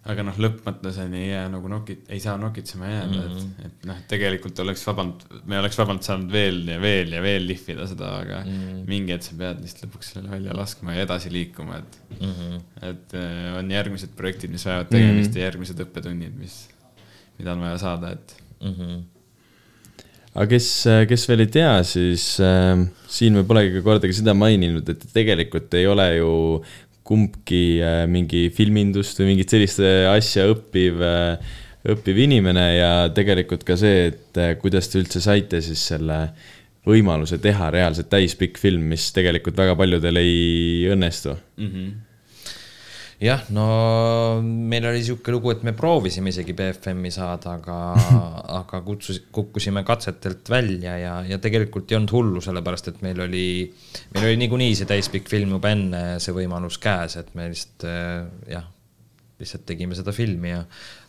aga noh, lõppmõtteseni ei jää nagu nokit-, ei saa nokitsema jääda mm, -hmm. et, et noh, tegelikult oleks vabalt, me oleks vabalt saanud veel ja veel ja veel lihvida seda, aga mm -hmm. mingi hetk sa pead lihtsalt lõpuks selle välja laskma ja edasi liikuma, et mm, -hmm. et äh, on järgmised projektid, mis vajavad tegemist mm -hmm. ja järgmised õppetunnid, mis, mida on vaja saada, et Mhm. aga kes, kes veel ei tea, siis äh, siin me polegi kordagi seda maininud, et tegelikult ei ole ju kumbki äh, mingi filmindust või mingit sellist äh, asja õppiv äh,, õppiv inimene ja tegelikult ka see, et kuidas te üldse saite siis selle võimaluse teha reaalselt täispikk film, mis tegelikult väga paljudel ei õnnestu. jah, no meil oli sihuke lugu, et me proovisime isegi BFM-i saada, aga, <laughs> aga kutsus, kukkusime katsetelt välja ja, ja tegelikult ei olnud hullu, sellepärast et meil oli, meil oli niikuinii see täispikk film juba enne see võimalus käes, et me lihtsalt äh, jah, lihtsalt tegime seda filmi ja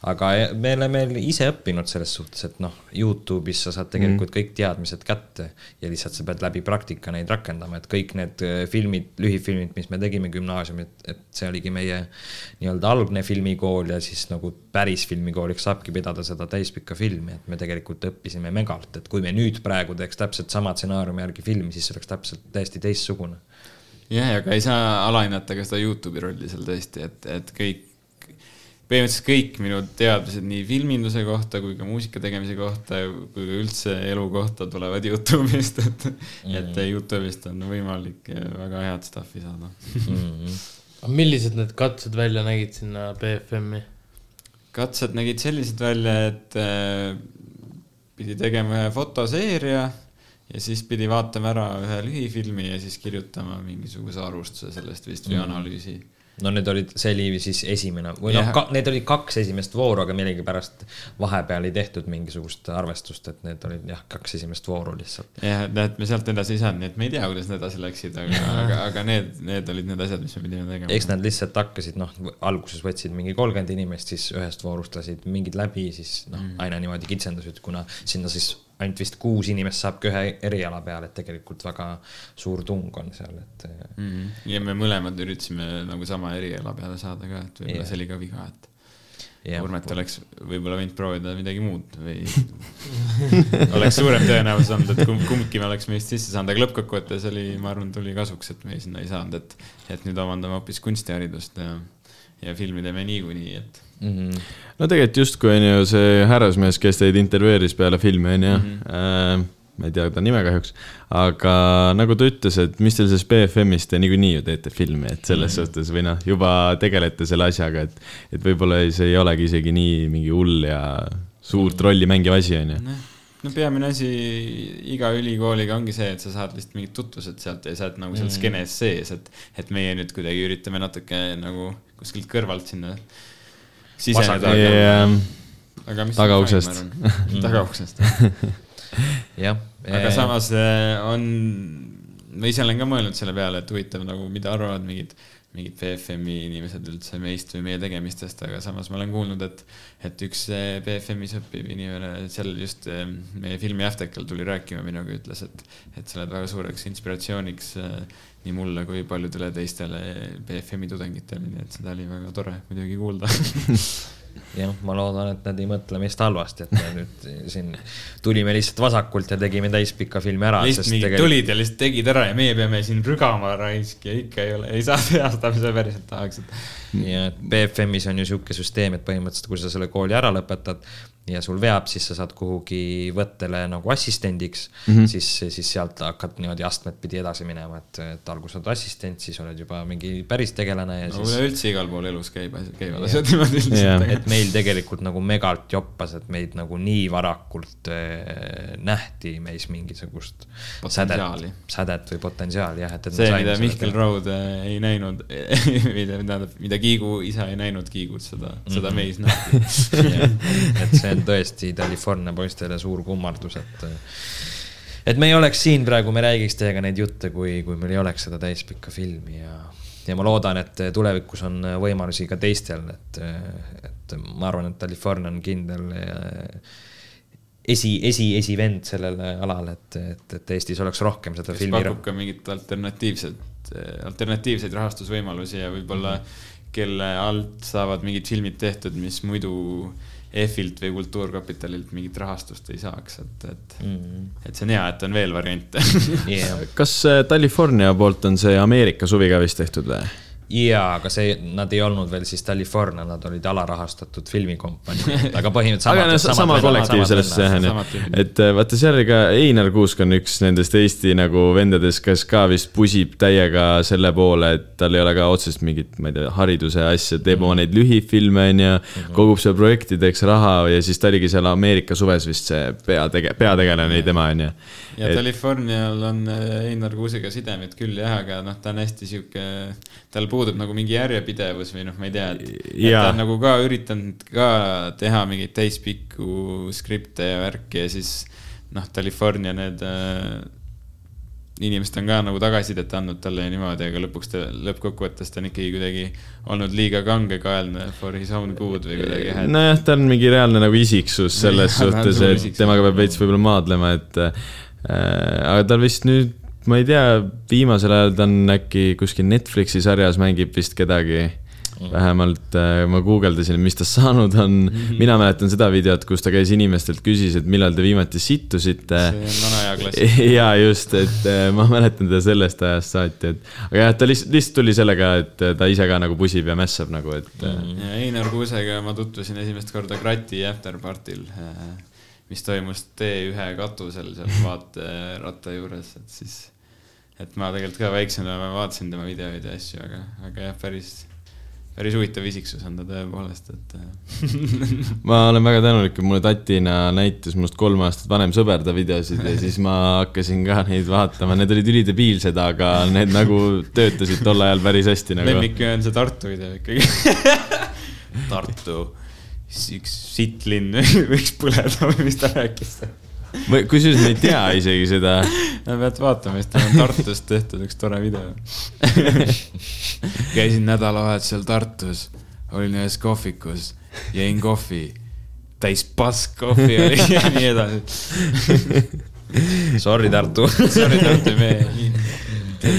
aga me oleme ise õppinud selles suhtes, et noh, Youtube'is sa saad tegelikult kõik teadmised kätte ja lihtsalt sa pead läbi praktika neid rakendama, et kõik need äh, filmid, lühifilmid, mis me tegime gümnaasiumit, et see oligi meie nii-öelda algne filmikool ja siis nagu päris filmikooliks saabki pidada seda täispikka filmi, et me tegelikult õppisime megalt, et kui me nüüd praegu teeks täpselt sama stsenaariumi järgi filmi, siis see oleks täpselt täiesti teistsugune. jah, aga ei saa alahinnata ka seda Youtube'i rolli seal tõesti, et, et kõik, põhimõtteliselt kõik minu teadmised nii filminduse kohta kui ka muusika tegemise kohta kui ka üldse elu kohta tulevad Youtube'ist, et mm., et Youtube'ist on võimalik väga head stuff'i saada. aga millised need katsed välja nägid sinna BFM-i? katsed nägid sellised välja, et äh, pidi tegema ühe fotoseeria ja siis pidi vaatama ära ühe lühifilmi ja siis kirjutama mingisuguse arvustuse sellest vist või analüüsi no need olid, see oli siis esimene või noh need olid kaks esimest vooru, aga millegipärast vahepeal ei tehtud mingisugust arvestust, et need olid jah, kaks esimest vooru lihtsalt. jah, et me sealt edasi ei saanud, nii et me ei tea, kuidas need edasi läksid, aga, aga, aga need, need olid need asjad, mis me pidime tegema. eks nad lihtsalt hakkasid, noh, alguses võtsid mingi kolmkümmend inimest, siis ühest voorust lasid mingid läbi, siis noh mm., aina niimoodi kitsendasid, kuna sinna siis ainult vist kuus inimest saabki ühe eriala peale, et tegelikult väga suur tung on seal, et mm. -hmm. ja me mõlemad üritasime nagu sama eriala peale saada ka, et võib-olla yeah. see oli ka viga, et jah. Urmet oleks võib-olla võinud proovida midagi muud või <laughs> oleks suurem tõenäosus olnud, et kumb, kumbki me oleks meist sisse saanud, aga lõppkokkuvõttes oli, ma arvan, tuli kasuks, et me sinna ei saanud, et, et nüüd omandame hoopis kunstiharidust ja, ja filmi teeme niikuinii, et mm. -hmm. no tegelikult justkui on ju see härrasmees, kes teid intervjueeris peale filmi, on ju. ma ei tea ta nime kahjuks, aga nagu ta ütles, et mis teil siis BFM-is te niikuinii ju teete filmi, et selles mm -hmm. suhtes või noh, juba tegelete selle asjaga, et, et võib-olla see ei olegi isegi nii mingi hull ja suurt rolli mängiv asi, on ju. No peamine asi iga ülikooliga ongi see, et sa saad lihtsalt mingid tutvused sealt ja sa oled nagu seal skeenes sees, et, et meie nüüd kuidagi üritame natuke nagu kuskilt kõrvalt sinna siseneda. Ja, aga mis Tagauksest. <laughs> tagauksest. <laughs> jah. aga samas eh, on, ma ise olen ka mõelnud selle peale, et huvitav nagu, mida arvavad mingid, mingid BFM-i inimesed üldse meist või meie tegemistest, aga samas ma olen kuulnud, et, et üks eh, BFM-is õppiv inimene seal just eh, meie filmi Aftekal tuli rääkima minuga, ütles, et, et sa oled väga suureks inspiratsiooniks eh, nii mulle kui paljudele teistele BFM-i tudengitele, nii et seda oli väga tore muidugi kuulda. <laughs> jah, ma loodan, et nad ei mõtle meist halvasti, et me <laughs> nüüd siin tulime lihtsalt vasakult ja tegime täispika filmi ära. lihtsalt mingid tegelikult... tulid ja lihtsalt tegid ära ja meie peame siin rügama raisk ja ikka ei ole, ei saa teha seda, mida päriselt tahaks, et ja et BFM-is on ju sihuke süsteem, et põhimõtteliselt, kui sa selle kooli ära lõpetad ja sul veab, siis sa saad kuhugi võttele nagu assistendiks mm, -hmm. siis, siis sealt hakkad niimoodi astmed pidi edasi minema, et, et alguses oled assistent, siis oled juba mingi päris tegelane ja no siis üleüldse igal pool elus käib, käivad asjad niimoodi lihtsalt. et meil tegelikult nagu megalt joppas, et meid nagu nii varakult äh, nähti meis mingisugust sädet, sädet või potentsiaali jah, et, et. see, mida Mihkel Raud äh, ei näinud, <laughs> mida, tähendab, mida Kiigu isa ei näinud Kiigut, seda, seda meis nähti. <laughs> et see on tõesti California poistele suur kummardus, et et me ei oleks siin praegu, me räägiks teiega neid jutte, kui, kui meil ei oleks seda täispikka filmi ja ja ma loodan, et tulevikus on võimalusi ka teistel, et, et ma arvan, et California on kindel eh, esi, esi, esivend sellel alal, et, et, et Eestis oleks rohkem seda kes filmi. pakub ka mingit alternatiivset, alternatiivseid rahastusvõimalusi ja võib-olla kelle alt saavad mingid filmid tehtud, mis muidu EF-ilt või Kultuurkapitalilt mingit rahastust ei saaks, et, et Mm. et see on hea, et on veel variante <laughs> Yeah. kas äh, California poolt on see Ameerika suvi ka vist tehtud või? jaa, aga see, nad ei olnud veel siis California, nad olid alarahastatud filmikompanii, <laughs> aga põhimõtteliselt aga no samad- sama kollektiiv sellest jah, onju et äh, vaata seal oli ka Einar Kuusk on üks nendest Eesti nagu vendadest, kes ka vist pusib täiega selle poole, et tal ei ole ka otsest mingit, ma ei tea, hariduse asja, teeb oma neid lühifilme onju, kogub seal projektideks raha ja siis ta oligi seal Ameerika suves vist see peatege-, peategelane oli tema onju. ja Californial on äh, Einar Kuusega sidemed küll jah, aga noh, ta on hästi sihuke, tal puudub nagu mingi järjepidevus või noh, ma ei tea, et, et ta on nagu ka üritanud ka teha mingeid täispikku skripte ja värki ja siis noh, California need äh, inimesed on ka nagu tagasisidet andnud talle ja niimoodi, aga lõpuks ta, lõppkokkuvõttes ta on ikkagi kuidagi olnud liiga kangekaelne for his own good või kuidagi nojah, ta on mingi reaalne nagu isiksus selles <laughs> on suhtes, et temaga peab veits võib-olla maadlema, et äh, aga tal vist nüüd, ma ei tea, viimasel ajal ta on äkki kuskil Netflixi sarjas mängib vist kedagi. vähemalt äh, ma guugeldasin, mis tast saanud on. mina mäletan seda videot, kus ta käis inimestelt, küsis, et millal te viimati sittusite. see on vana hea klassik. <laughs> ja just, et äh, ma mäletan teda sellest ajast saati, et aga jah, ta lihtsalt, lihtsalt tuli sellega, et äh, ta ise ka nagu pusib ja mässab nagu, et mm.. ja Einar Kuusega ma tutvusin esimest korda Krati afterpartil, mis toimus T1 katusel seal vaateratta juures, et siis, et ma tegelikult ka väiksena ma vaatasin tema videoid ja asju, aga, aga jah, päris, päris huvitav isiksus on ta tõepoolest, et äh, <laughs> ma olen väga tänulik, et mulle tatina näitas minust kolm aastat vanem sõber ta videosid ja siis ma hakkasin ka neid vaatama, need olid ülidebiilsed, aga need nagu töötasid tol ajal päris hästi nagu. lemmik on see Tartu video ikkagi. <laughs> Tartu, üks sittlinn <laughs> võiks põleda või mis ta rääkis. Kusjuures ma ei tea isegi seda. pead vaatama, siis tal on Tartust tehtud üks tore video. <laughs> käisin nädalavahetusel Tartus, olin ühes kohvikus, jõin kohvi, täis pask kohvi oli <laughs> ja nii edasi. Sorry, Tartu. Sorry, Tartu mehe.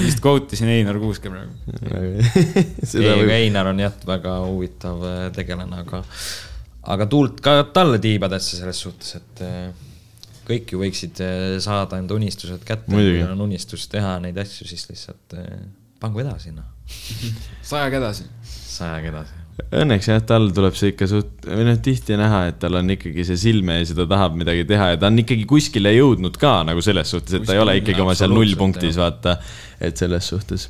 vist quote isin Einar Kuuske praegu. <laughs> ei, aga Einar on jah, väga huvitav äh, tegelane, aga, aga tuult ka talle tiibadesse selles suhtes, et äh, kõik ju võiksid äh, saada enda unistused kätte, kui on unistus teha neid asju, siis lihtsalt äh, pangu edasi, noh, <laughs> sajaga edasi. sajaga edasi. Õnneks jah, tal tuleb see ikka suht, või noh, tihti näha, et tal on ikkagi see silme ees ja ta tahab midagi teha ja ta on ikkagi kuskile jõudnud ka nagu selles suhtes, et ta ei ole ikkagi oma seal nullpunktis, vaata. et selles suhtes.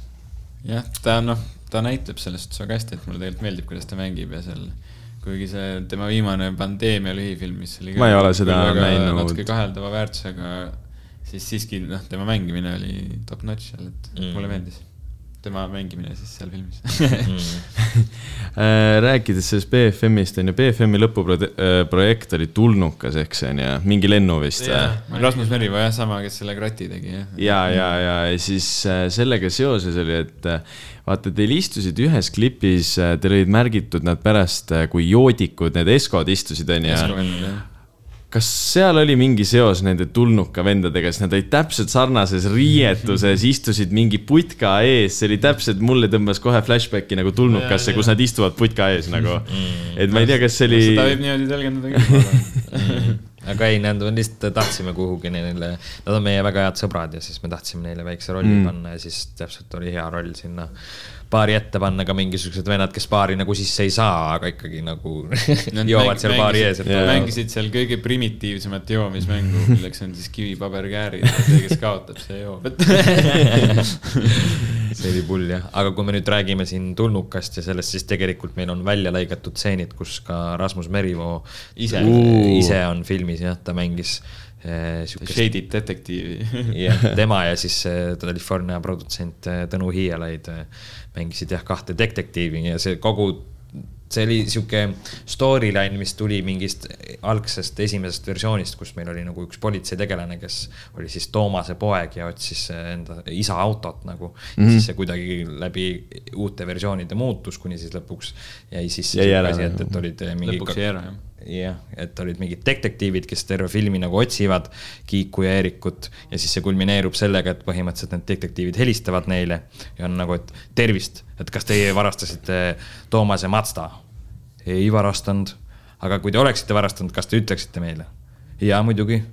jah, ta noh, ta näitleb selles suhtes väga hästi, et mulle tegelikult meeldib, kuidas ta mängib ja seal, kuigi see tema viimane pandeemia lühifilm, mis oli. Ma ei ole seda näinud. natuke kaheldava väärtusega, siis siiski noh, tema mängimine oli top notch seal, et Mm. mm. mulle meeldis. Tema mängimine siis seal filmis <laughs> Äh, rääkides sellest BFM-ist on ju, BFM-i lõpuprojekt oli tulnukas, ehk see on ju, mingi lennu vist või? Rasmus Merivoo jah, sama, kes selle krati tegi jah. ja, ja, ja, ja siis äh, sellega seoses oli, et äh, vaata, teil istusid ühes klipis, teil olid märgitud nad pärast, kui joodikud, need Eskod istusid, onju. Kas seal oli mingi seos nende tulnuka vendadega, sest nad olid täpselt sarnases riietuses, istusid mingi putka ees, see oli täpselt, mulle tõmbas kohe flashbacki nagu tulnukasse, kus nad istuvad putka ees nagu. et ma ei tea, kas see oli. seda võib niimoodi tõlgendada küll, arvan. <laughs> aga ei, nad on lihtsalt tahtsime kuhugi neile, nad on meie väga head sõbrad ja siis me tahtsime neile väikse rolli Mm. mm. panna ja siis täpselt oli hea roll sinna baari ette panna ka mingisugused vennad, kes baari nagu sisse ei saa, aga ikkagi nagu <laughs> joovad seal baari ees, mängisid seal kõige primitiivsemat joomismängu, milleks on siis kivi-paber-käärid ja see, kes kaotab, see joob. <laughs> <laughs> see oli pull jah, aga kui me nüüd räägime siin tulnukast ja sellest, siis tegelikult meil on välja lõigatud stseenid, kus ka Rasmus Merivoo Ise. ise on filmis jah, ta mängis siukest Shaded detektiivi. <laughs> jah, tema ja siis eh, California produtsent eh, Tõnu Hiielaid mängisid jah kahte detektiivi ja see kogu, see oli sihuke storyline, mis tuli mingist algsest esimesest versioonist, kus meil oli nagu üks politseitegelane, kes oli siis Toomase poeg ja otsis enda isa autot nagu mm. -hmm. siis see kuidagi läbi uute versioonide muutus, kuni siis lõpuks jäi siis Jäi ära, asi, et, jah. et olid mingi lõpuks jäi ära jah. jah, et olid mingid detektiivid, kes terve filmi nagu otsivad Kiiku ja Eerikut ja siis see kulmineerub sellega, et põhimõtteliselt need detektiivid helistavad neile ja on nagu, et tervist, et kas teie varastasite Toomase Mazda? ei varastanud, aga kui te oleksite varastanud, kas te ütleksite meile? jaa, muidugi.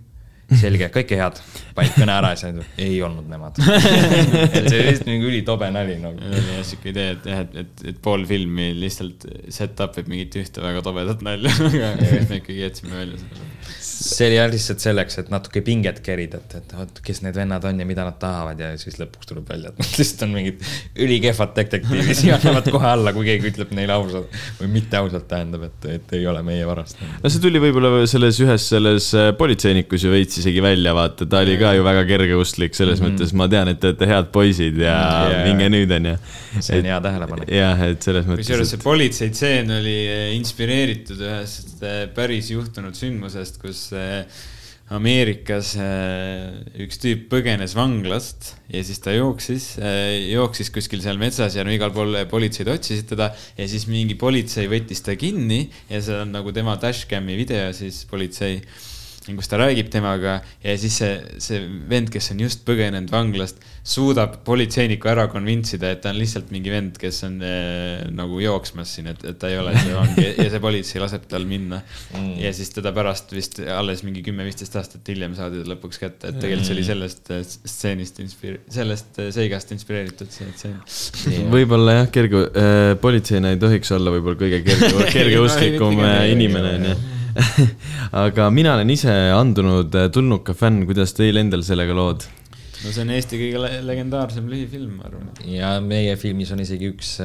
<laughs> selge, kõike head, panid kõne ära ja siis ei olnud nemad. <laughs> et see oli lihtsalt mingi ülitobe nali nagu. oli jah siuke idee, et jah, et, et, et pool filmi lihtsalt set up ib mingit ühte väga tobedat nalja, <laughs> aga me ikkagi jätsime välja selle. See oli lihtsalt selleks, et natuke pinget kerida, et, et vot, kes need vennad on ja mida nad tahavad ja siis lõpuks tuleb välja, et <laughs> nad lihtsalt on mingid ülikehvad detektiivid ja annavad kohe alla, kui keegi ütleb neile ausalt või mitte ausalt, tähendab, et, et ei ole meie varast. no see tuli võib-olla selles ühes selles äh, politseinikus ju veits isegi välja, vaata, ta oli ka ju väga kergeusklik, selles mm -hmm. mõttes ma tean, et te olete head poisid ja yeah. minge nüüd, onju. see on hea tähelepanek. jah, et selles mõttes kusjuures see politseitseen oli eh, inspireeritud ühest eh, päris juhtunud sündmusest, kus eh, Ameerikas eh, üks tüüp põgenes vanglast ja siis ta jooksis, jooksis kuskil seal metsas ja no igal pool politseid otsisid teda ja siis mingi politsei võttis ta kinni ja see on nagu tema dashcam'i video siis politsei, kus ta räägib temaga ja siis see, see vend, kes on just põgenenud vanglast, suudab politseiniku ära konvintsida, et ta on lihtsalt mingi vend, kes on äh, nagu jooksmas siin, et, et ta ei ole see vang ja, ja see politsei laseb tal minna mm.. ja siis teda pärast vist alles mingi kümme-viisteist aastat hiljem saadi ta lõpuks kätte, et tegelikult see oli sellest äh, stseenist inspire-, sellest äh, seigast inspireeritud see tseen. <laughs> võib-olla jah, kerge äh,, politseina ei tohiks olla võib-olla kõige kerge, <laughs> kergeusklikum inimene, onju. <laughs> aga mina olen ise andunud äh, tulnuka fänn, kuidas teil endal sellega lood? no see on Eesti kõige le- legendaarsem lühifilm, ma arvan. ja meie filmis on isegi üks,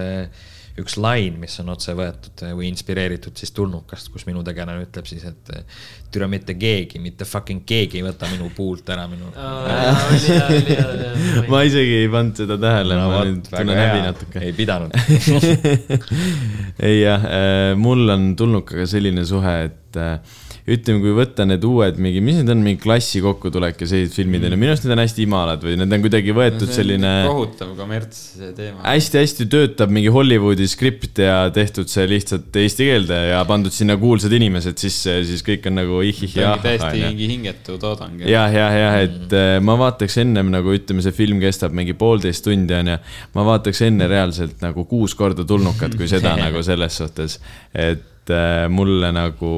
üks lain, mis on otse võetud või inspireeritud siis tulnukast, kus minu tegelane ütleb siis, et türa mitte keegi, mitte fucking keegi ei võta minu puult ära minu. ma isegi ei pannud seda tähele no,, ma nüüd tunnen häbi natuke. ei pidanud. <laughs> ei jah, mul on tulnukaga selline suhe, et ütleme, kui võtta need uued mingi, mis need on, mingi klassi kokkutulek ja sellised filmid on ju, minu arust need on hästi imalad või need on kuidagi võetud no, selline kohutav kommerts teema. hästi-hästi töötab mingi Hollywoodi skript ja tehtud see lihtsalt eesti keelde ja pandud sinna kuulsad inimesed sisse ja siis kõik on nagu ihih ja täiesti mingi hingetu toodang. jah, jah, jah, et äh, ma vaataks ennem nagu ütleme, see film kestab mingi poolteist tundi onju. ma vaataks enne reaalselt nagu kuus korda tulnukat, kui seda <laughs> nagu selles suhtes, et mulle nagu,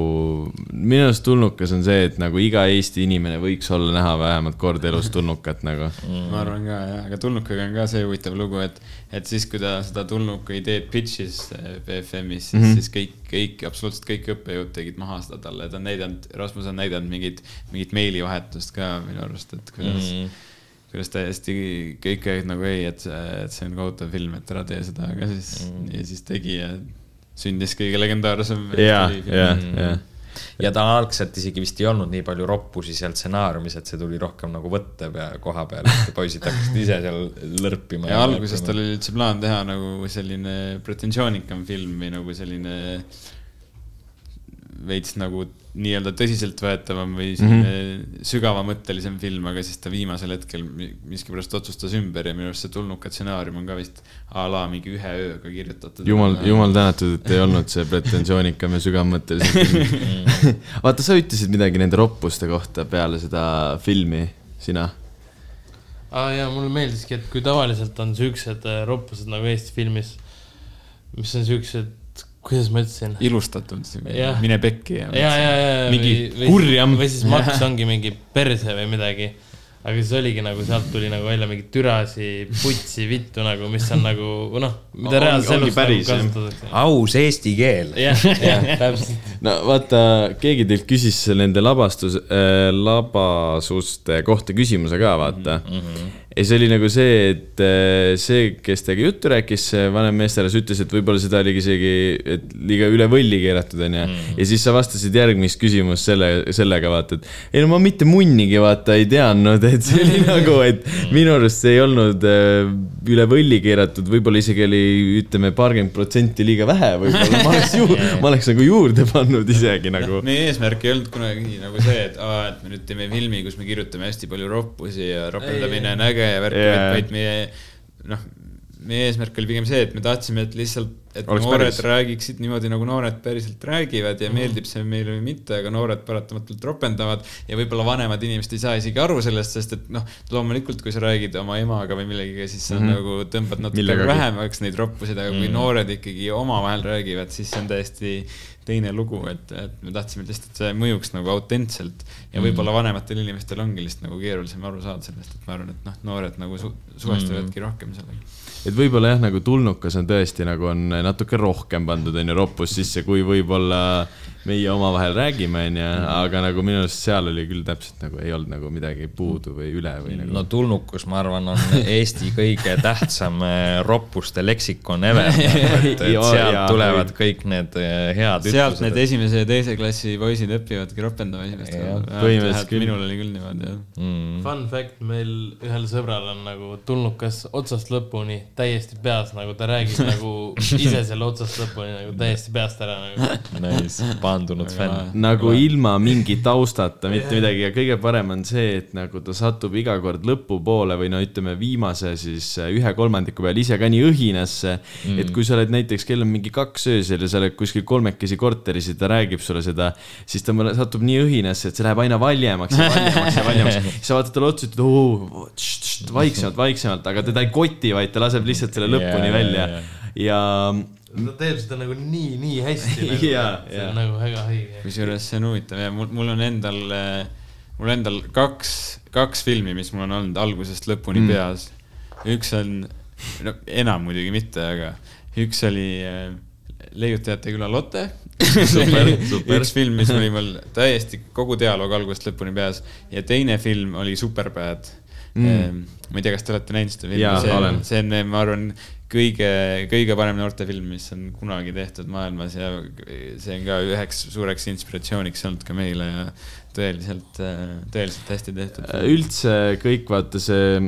minu arust tulnukas on see, et nagu iga Eesti inimene võiks olla näha vähemalt kord elus tulnukat nagu. ma arvan ka jah, aga tulnukaga on ka see huvitav lugu, et, et siis, kui ta seda tulnuka ideed pitch'is BFM-is, siis mm. -hmm. siis kõik, kõik, absoluutselt kõik õppejõud tegid maha seda talle, ta on näidanud, Rasmus on näidanud mingit, mingit meilivahetust ka minu arust, et kuidas mm, -hmm. kuidas täiesti kõik olid nagu ei, et see, et see on kohutav film, et ära tee seda, aga siis mm, ja siis tegi ja sündis kõige legendaarsem. ja, ja, ja ja ta algselt isegi vist ei olnud nii palju roppusi seal stsenaariumis, et see tuli rohkem nagu võtte pea koha peal, et <laughs> poisid hakkasid ise seal lõrpima. ja alguses tal oli üldse plaan teha nagu selline pretensioonikam film või nagu selline veits nagu nii-öelda tõsiseltvõetavam või mm -hmm. sügavamõttelisem film, aga siis ta viimasel hetkel mi- miskipärast otsustas ümber ja minu arust see tulnuka stsenaarium on ka vist a la mingi ühe ööga kirjutatud. jumal, jumal tänatud, et ei olnud see pretensioonikam ja sügavmõttelisem <laughs> film. vaata, sa ütlesid midagi nende roppuste kohta peale seda filmi, sina. aa jaa, mulle meeldiski, et kui tavaliselt on siuksed äh, roppused nagu Eesti filmis, mis on siuksed, kuidas ma ütlesin? ilustatud Jah., mine pekki ja. ja, ja, ja, Mingi või, kurjam. või siis maks ongi mingi perse või midagi. aga siis oligi nagu sealt tuli nagu välja mingi türasi, putsi, vittu nagu, mis on nagu noh, mida Ongi- reaalses elus nagu päris, jah. kasutatakse. aus eesti keel. jah, jah, <laughs> täpselt. no vaata, keegi teilt küsis nende labastus äh,, labasuste kohta küsimuse ka, vaata mm. -hmm. Ja see oli nagu see, et äh, see, kes temaga juttu rääkis, see vanem meesterahvas ütles, et võib-olla seda oligi isegi, et liiga üle võlli keeratud, onju. ja siis sa vastasid järgmist küsimust selle, sellega vaata, et ei no ma mitte munnigi vaata ei teadnud, <laughs> et see oli nagu, et minu arust see ei olnud äh, üle võlli keeratud, võib-olla isegi oli, ütleme, paarkümmend protsenti liiga vähe, võib-olla ma oleks ju, <laughs> ma oleks nagu juurde pannud isegi nagu. meie eesmärk ei olnud kunagi nagu see, et aa, et me nüüd teeme filmi, kus me kirjutame hästi palju roppusi ja ropendamine on äge ja värk yeah., vaid meie noh, meie eesmärk oli pigem see, et me tahtsime, et lihtsalt et Oleks noored päris. räägiksid niimoodi, nagu noored päriselt räägivad ja meeldib see meile või mitte, aga noored paratamatult ropendavad ja võib-olla vanemad inimesed ei saa isegi aru sellest, sest et noh, loomulikult, kui sa räägid oma emaga või millegagi, siis sa mm -hmm. nagu tõmbad natuke Millegagi. vähemaks neid roppusid, aga kui noored ikkagi omavahel räägivad, siis see on täiesti teine lugu, et, et me tahtsime lihtsalt, et see mõjuks nagu autentselt. Ja võib-olla vanematel inimestel ongi lihtsalt nagu keerulisem aru saada sellest, et ma arvan, et noh, noored nagu su suhestavadki rohkem sellega. et võib-olla jah, nagu tulnukas on tõesti nagu on natuke rohkem pandud, onju, roppust sisse, kui võib-olla meie omavahel räägime, onju, aga nagu minu arust seal oli küll täpselt nagu ei olnud nagu midagi puudu või üle või nagu no tulnukus, ma arvan, on Eesti kõige tähtsam eh, roppuste leksikon ever. <laughs> et et sealt jaa, tulevad kõik need eh, head sealt need ütlused. esimese ja teise klassi poisid õpivadki ropendama esimest korda. minul oli küll niimoodi, jah. Mm. Fun fact, meil ühel sõbral on nagu tulnukas otsast lõpuni täiesti peas, nagu ta räägib <laughs> nagu ise selle otsast lõpuni nagu täiesti peast ära nagu. Nice, paandunud fänn. nagu ilma mingi taustata, mitte midagi ja kõige parem on see, et nagu ta satub iga kord lõpupoole või no ütleme, viimase siis äh, ühe kolmandiku peal ise ka nii õhinasse mm., et kui sa oled näiteks, kell on mingi kaks öösel ja sa oled kuskil kolmekesi korteris ja ta räägib sulle seda, siis ta satub nii õhinasse, et see läheb aina valjemaks ja valjemaks ja valjemaks. <laughs> siis sa vaatad talle otsa, ütled oo, vaiksemalt, vaiksemalt, aga teda ei koti, vaid ta laseb lihtsalt selle lõpuni Jaa, välja jaa, ja ta teeb seda nagu nii, nii hästi <laughs> nagu Jaa, see on nagu väga õige. kusjuures see on huvitav ja mul, mul on endal, mul endal kaks, kaks filmi, mis mul on olnud algusest lõpuni mm. peas. üks on, no enam muidugi mitte, aga üks oli äh, Leiutajate küla Lotte. Super, <laughs> super. üks film, mis oli mul täiesti kogu dialoog algusest lõpuni peas ja teine film oli Superbad mm.. ma ei tea, kas te olete näinud seda filmi see olen. on, see on, ma arvan, kõige, kõige parem noortefilm, mis on kunagi tehtud maailmas ja see on ka üheks suureks inspiratsiooniks olnud ka meile ja tõeliselt, tõeliselt hästi tehtud. üldse kõik vaata see,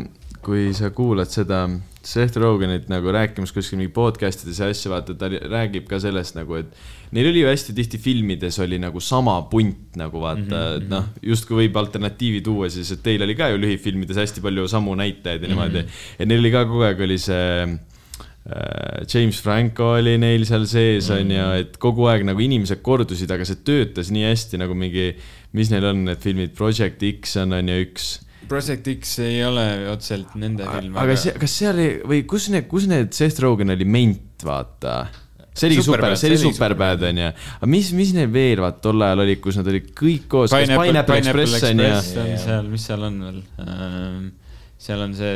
kui sa kuulad seda Seth Rogenit nagu rääkimas kuskil mingi podcast ides ja asju, vaata, ta räägib ka sellest nagu, et neil oli ju hästi tihti filmides oli nagu sama punt nagu vaata mm, -hmm. et noh, justkui võib alternatiivi tuua siis, et teil oli ka ju lühifilmides hästi palju samu näitajaid ja niimoodi mm. -hmm. ja neil oli ka kogu aeg oli see James Franco oli neil seal sees mm, on ju, et kogu aeg nagu inimesed kordusid, aga see töötas nii hästi nagu mingi, mis neil on, need filmid, Project X on, on ju üks. Project X ei ole otseselt nende film, aga see, kas seal oli või kus need, kus need Seth Rogen oli ment, vaata. see oligi super, see oli see oli Superbad onju, aga mis, mis neil veel vaata tol ajal olid, kus nad olid kõik koos, kas Pineapple, Express on seal, mis seal on veel? seal on see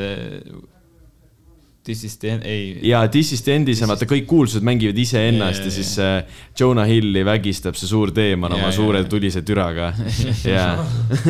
This is the end, ei. ja This is the End'is on vaata kõik kuulsused mängivad iseennast Jaa, ja siis äh, Jonah Hilli vägistab see suur teemann Jaa, oma jaa, suure jaa. tulise türaga <laughs> ja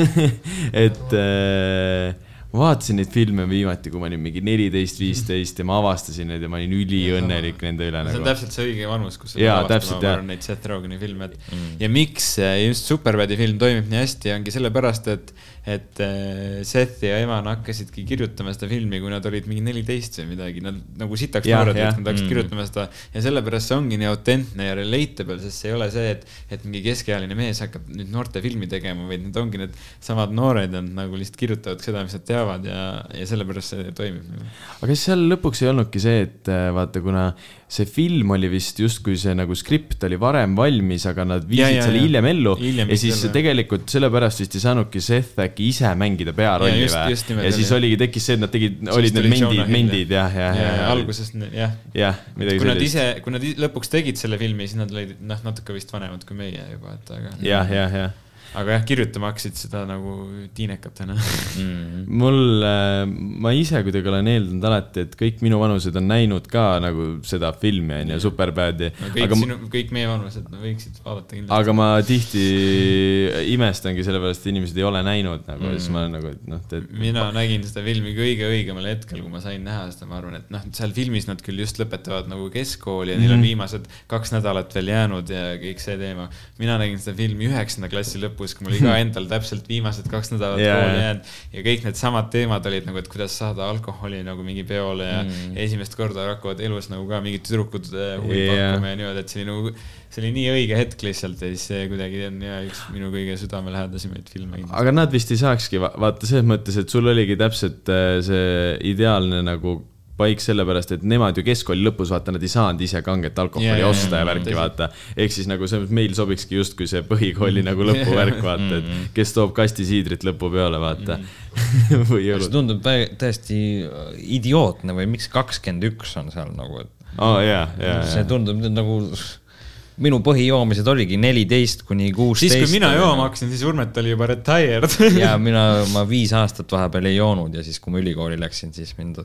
<laughs> et äh, ma vaatasin neid filme viimati, kui ma olin mingi neliteist, viisteist ja ma avastasin neid ja ma olin üliõnnelik nende üle see on nagu. täpselt see õige vanus, kus Jaa, lavastama, täpselt, ma arvan, neid Seth Rogeni filme, et mm. ja miks äh, just Superbadi film toimib nii hästi, ongi sellepärast, et, et äh, Seth ja Evan hakkasidki kirjutama seda filmi, kui nad olid mingi neliteist või midagi, nad nagu sitaks noored, et nad hakkasid Mm. kirjutama seda. Ja sellepärast see ongi nii autentne ja relatable, sest see ei ole see, et, et mingi keskealine mees hakkab nüüd noortefilmi tegema, vaid need ongi need samad noored ja nad nagu lihtsalt kirjutavad seda, mis nad teavad ja, ja sellepärast see toimib. Aga kas seal lõpuks ei olnudki see, et äh, vaata, kuna see film oli vist justkui see nagu skript oli varem valmis, aga nad viisid Ja, ja, selle hiljem ellu ja siis jah. tegelikult sellepärast vist ei saanudki Seth äkki ise mängida pearolli või ja siis oligi, tekkis see, et nad tegid, olid need mendid, mendid jah, ja, jah, ja jah. alguses jah, jah, midagi kui nad sellist. ise, kui nad lõpuks tegid selle filmi, siis nad olid noh, natuke vist vanemad kui meie juba, et aga. jah, jah, jah. Aga jah, kirjutama hakkasid seda nagu tiinekatena. Mm. mul, ma ise kuidagi olen eeldanud alati, et kõik minu vanused on näinud ka nagu seda filmi onju, Superbadi. no kõik aga sinu, kõik meie vanused no, võiksid vaadata kindlasti. aga ma tihti <laughs> imestangi sellepärast, et inimesed ei ole näinud nagu ja siis ma olen nagu, et noh, te. mina nägin seda filmi kõige õigemal hetkel, kui ma sain näha seda, ma arvan, et noh, seal filmis nad küll just lõpetavad nagu keskkooli ja neil on Mhm. viimased kaks nädalat veel jäänud ja kõik see teema. mina nägin seda filmi üheksanda klassi lõpus, kui mul ka <laughs> endal täpselt viimased kaks nädalat Jaa, kooli jäänud ja kõik needsamad teemad olid nagu, et kuidas saada alkoholi nagu mingi peole ja mm. esimest korda hakkavad elus nagu ka mingid tüdrukud äh, huvi yeah. pakkuma ja niimoodi, et see oli nagu, see oli nii õige hetk lihtsalt ja siis see kuidagi on ja üks minu kõige südamelähedasemaid filme aga nad vist ei saakski va vaata selles mõttes, et sul oligi täpselt äh, see ideaalne nagu paik sellepärast, et nemad ju keskkooli lõpus, vaata, nad ei saanud ise kanget alkoholi yeah, osta ja värki, vaata. ehk siis nagu mõttes meil sobikski justkui see põhikooli nagu lõpuvärk, vaata, et kes toob kasti siidrit lõpupeole, vaata. <laughs> või see jõulud. tundub tä- täiesti äh, idiootne või miks kakskümmend üks on seal nagu, et aa, jaa, jaa, see tundub nagu, minu põhijoomised oligi neliteist kuni kuusteist. siis, kui mina jooma hakkasin, siis Urmet oli juba retired. <laughs> ja mina, ma viis aastat vahepeal ei joonud ja siis, kui ma ülikooli läksin, siis mind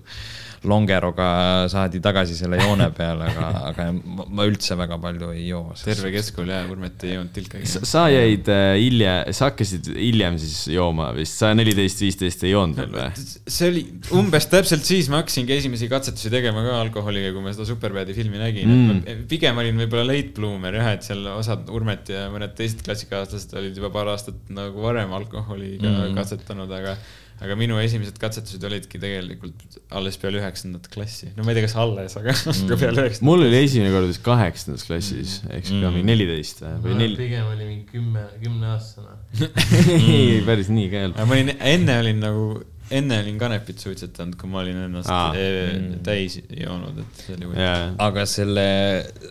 longeroga saadi tagasi selle joone peale, aga, aga ma- üldse väga palju ei joo. terve keskkool ja Urmet ei joonud tilkagi. sa jäid äh, hiljem, sa hakkasid hiljem siis jooma vist, sa neliteist, viisteist ei joonud veel või? see oli umbes täpselt siis ma hakkasingi esimesi katsetusi tegema ka alkoholiga, kui ma seda Superbadi filmi nägin Mm. mm.. pigem olin võib-olla late bloomer jah, et seal osad Urmet ja mõned teised klassikaaslased olid juba paar aastat nagu varem alkoholiga Mm. mm. katsetanud, aga aga minu esimesed katsetused olidki tegelikult alles peale üheksandat klassi. no ma ei tea, kas alles, aga <laughs> mm. peale üheksandat. mul oli esimene kord vist kaheksandas klassis, ehk siis ka mingi neliteist või neli, pigem oli mingi kümme, kümneaastane. <laughs> ei päris nii ka ei olnud. ma olin, enne olin nagu, enne olin kanepit suitsetanud, kui ma olin ennast Aa. ah. täis joonud, et see oli huvitav. jaa, aga selle,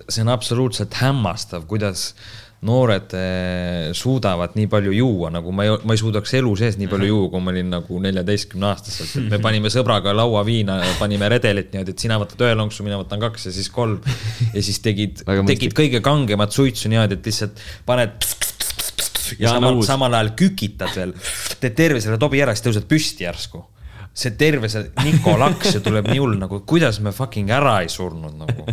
see on absoluutselt hämmastav, kuidas noored eh, suudavad nii palju juua, nagu ma ei, ma ei suudaks elu sees nii palju juua, kui ma olin nagu neljateistkümne aastaselt, et me <laughs> panime sõbraga lauaviina, panime redelit niimoodi, et sina võtad ühe lonksu, mina võtan kaks ja siis kolm. ja siis tegid tegid kõige kangemat suitsu niimoodi, et lihtsalt paned ja Jaan samal, samal ajal kükitad veel, teed terve selle tobi ära, siis tõused püsti järsku. See terve see Niko laks ju tuleb nii hull nagu, kuidas me fucking ära ei surnud nagu.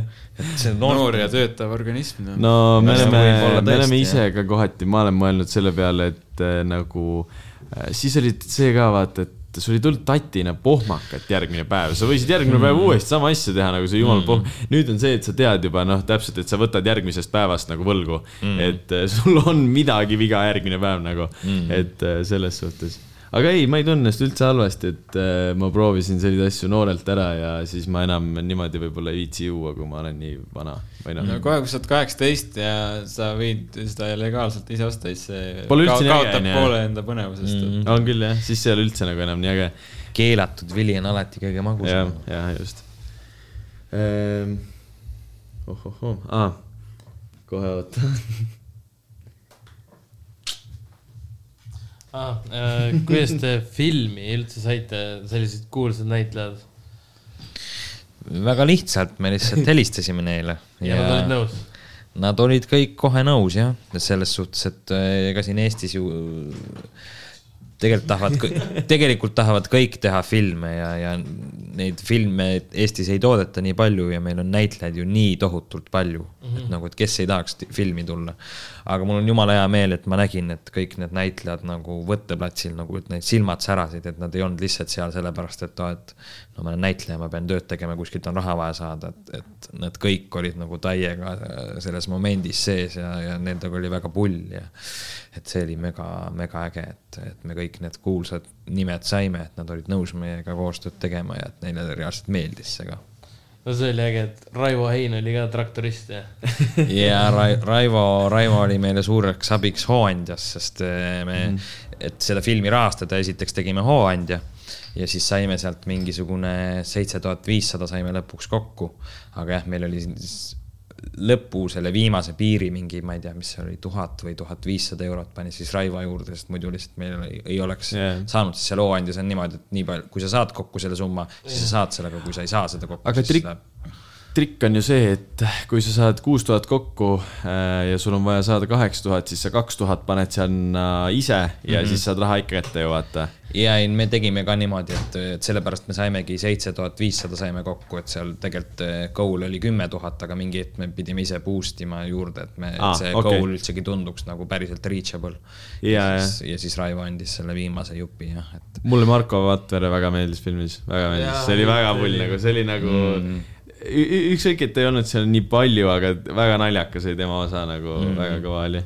noor, noor ja töötav organism. no me No see oleme me oleme ise ka kohati, ma olen mõelnud selle peale, et äh, nagu äh, siis oli see ka vaata, et sul ei tulnud tatina pohmakat järgmine päev, sa võisid järgmine päev uuesti sama asja teha, nagu see jumal pohm-. nüüd on see, et sa tead juba noh, täpselt, et sa võtad järgmisest päevast nagu võlgu mm.. et äh, sul on midagi viga järgmine päev nagu mm., et äh, selles suhtes aga ei, ma ei tunne ennast üldse halvasti, et äh, ma proovisin selliseid asju noorelt ära ja siis ma enam niimoodi võib-olla ei viitsi juua, kui ma olen nii vana või noh no kohe, kui sa oled kaheksateist ja sa võid seda legaalselt ise osta, siis see Pole üldse nii äge, on ju. poole enda põnevusest mm.. on küll jah, siis ei ole üldse nagu enam nii äge. keelatud vili on alati kõige magusam., jah, just ehm,. ohohoo, aa, kohe oota. <laughs> ah,. kuidas te <laughs> filmi üldse saite, sellised kuulsad näitlejad väga lihtsalt, me lihtsalt <laughs> helistasime neile ja nad olid nõus? Nad olid kõik kohe nõus jah, selles suhtes, et äh, ega siin Eestis ju tegelikult tahavad, <laughs> tegelikult tahavad kõik teha filme ja, ja neid filme Eestis ei toodeta nii palju ja meil on näitlejaid ju nii tohutult palju mm, -hmm. et nagu, et kes ei tahaks filmi tulla. aga mul on jumala hea meel, et ma nägin, et kõik need näitlejad nagu võtteplatsil nagu, et need silmad särasid, et nad ei olnud lihtsalt seal sellepärast, et aa, et no ma olen näitleja, ma pean tööd tegema, kuskilt on raha vaja saada, et, et nad kõik olid nagu täiega selles momendis sees ja, ja nendega oli väga pull ja et see oli mega, mega äge, et, et me kõik need kuulsad nimed saime, et nad olid nõus meiega koostööd tegema ja et neile reaalselt meeldis see ka. no see oli äge, et Raivo Hein oli ka traktorist ja <laughs> ja Ra- Raivo, Raivo oli meile suureks abiks hooandjas, sest eh, me, et seda filmi rahastada, esiteks tegime hooandja ja siis saime sealt mingisugune seitse tuhat viissada saime lõpuks kokku. aga jah, meil oli siis lõpu selle viimase piiri mingi, ma ei tea, mis see oli, tuhat või tuhat viissada eurot pani siis Raivo juurde, sest muidu lihtsalt meil ei, oleks yeah. saanud, sest see looandja, see on niimoodi, et nii palju, kui sa saad kokku selle summa, siis sa saad sellega, kui sa ei saa seda kokku, Aga siis trik- läheb trikk on ju see, et kui sa saad kuus tuhat kokku äh, ja sul on vaja saada kaheksa tuhat, siis sa kaks tuhat paned sinna ise ja mm -hmm. siis saad raha ikka kätte ju vaata. ja ei, me tegime ka niimoodi, et, et sellepärast me saimegi seitse tuhat viissada saime kokku, et seal tegelikult eh, goal oli kümme tuhat, aga mingi hetk me pidime ise boost ima juurde, et me ah,, see okei. okay. goal üldsegi tunduks nagu päriselt reachable. Ja, ja, ja. siis, ja siis Raivo andis selle viimase jupi jah, et mulle Marko Vatvere väga meeldis filmis, väga meeldis, see oli väga pull nagu, see oli nagu mm.. ükskõik, et ei olnud seal nii palju, aga väga naljakas oli tema osa nagu mm., väga kõva oli.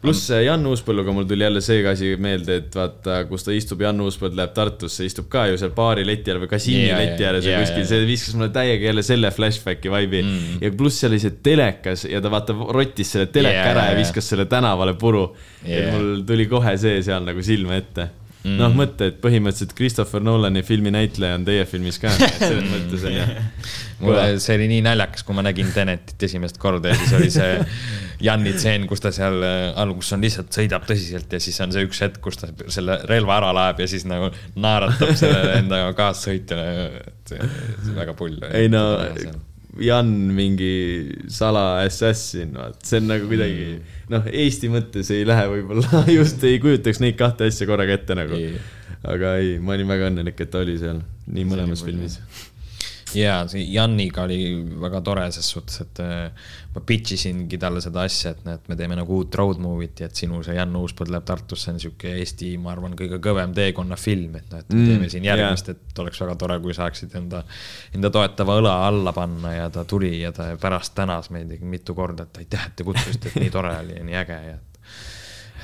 pluss äh, Jan Uuspõlluga mul tuli jälle see asi meelde, et vaata, kus ta istub, Jan Uuspõld läheb Tartusse, istub ka ju seal baari leti ääre või kasiini Jaa, leti ääres või jaa, kuskil, jaa. see viskas mulle täiega jälle selle flashbacki vibe'i mm.. ja pluss seal oli see telekas ja ta vaata rottis selle teleka Jaa, ära ja viskas selle tänavale puru yeah.. Mul tuli kohe see seal nagu silme ette mm.. noh, mõtle, et põhimõtteliselt Christopher Nolani filmi näitleja on teie filmis ka, selles <laughs> mõttes on ju. mulle, see oli nii naljakas, kui ma nägin Tenetit esimest korda ja siis oli see <laughs> Janni tseen, kus ta seal äh, alguses on lihtsalt sõidab tõsiselt ja siis on see üks hetk, kus ta selle relva ära laeb ja siis nagu naeratab sellele <laughs> enda kaassõitjale. väga pull. ei no, Jan mingi sala assassin, vaat. See on nagu kuidagi noh, Eesti mõttes ei lähe võib-olla <laughs> just ei kujutaks neid kahte asja korraga ette nagu. Aga ei, ma olin väga õnnelik, et ta oli seal nii mõlemas filmis. Ja see Janniga oli väga tore ses suhtes, et äh, ma pitch isingi talle seda asja, et näed, me teeme nagu uut road movie't ja et sinu see Jan Uuspõld läheb Tartusse on sihuke Eesti, ma arvan, kõige kõvem teekonnafilm, et noh, et me Mm, teeme siin järgmist, et oleks väga tore, kui saaksid enda, enda toetava õla alla panna ja ta tuli ja ta pärast tänas meid mitu korda, et aitäh, et te kutsusite, et nii tore oli ja nii äge ja et,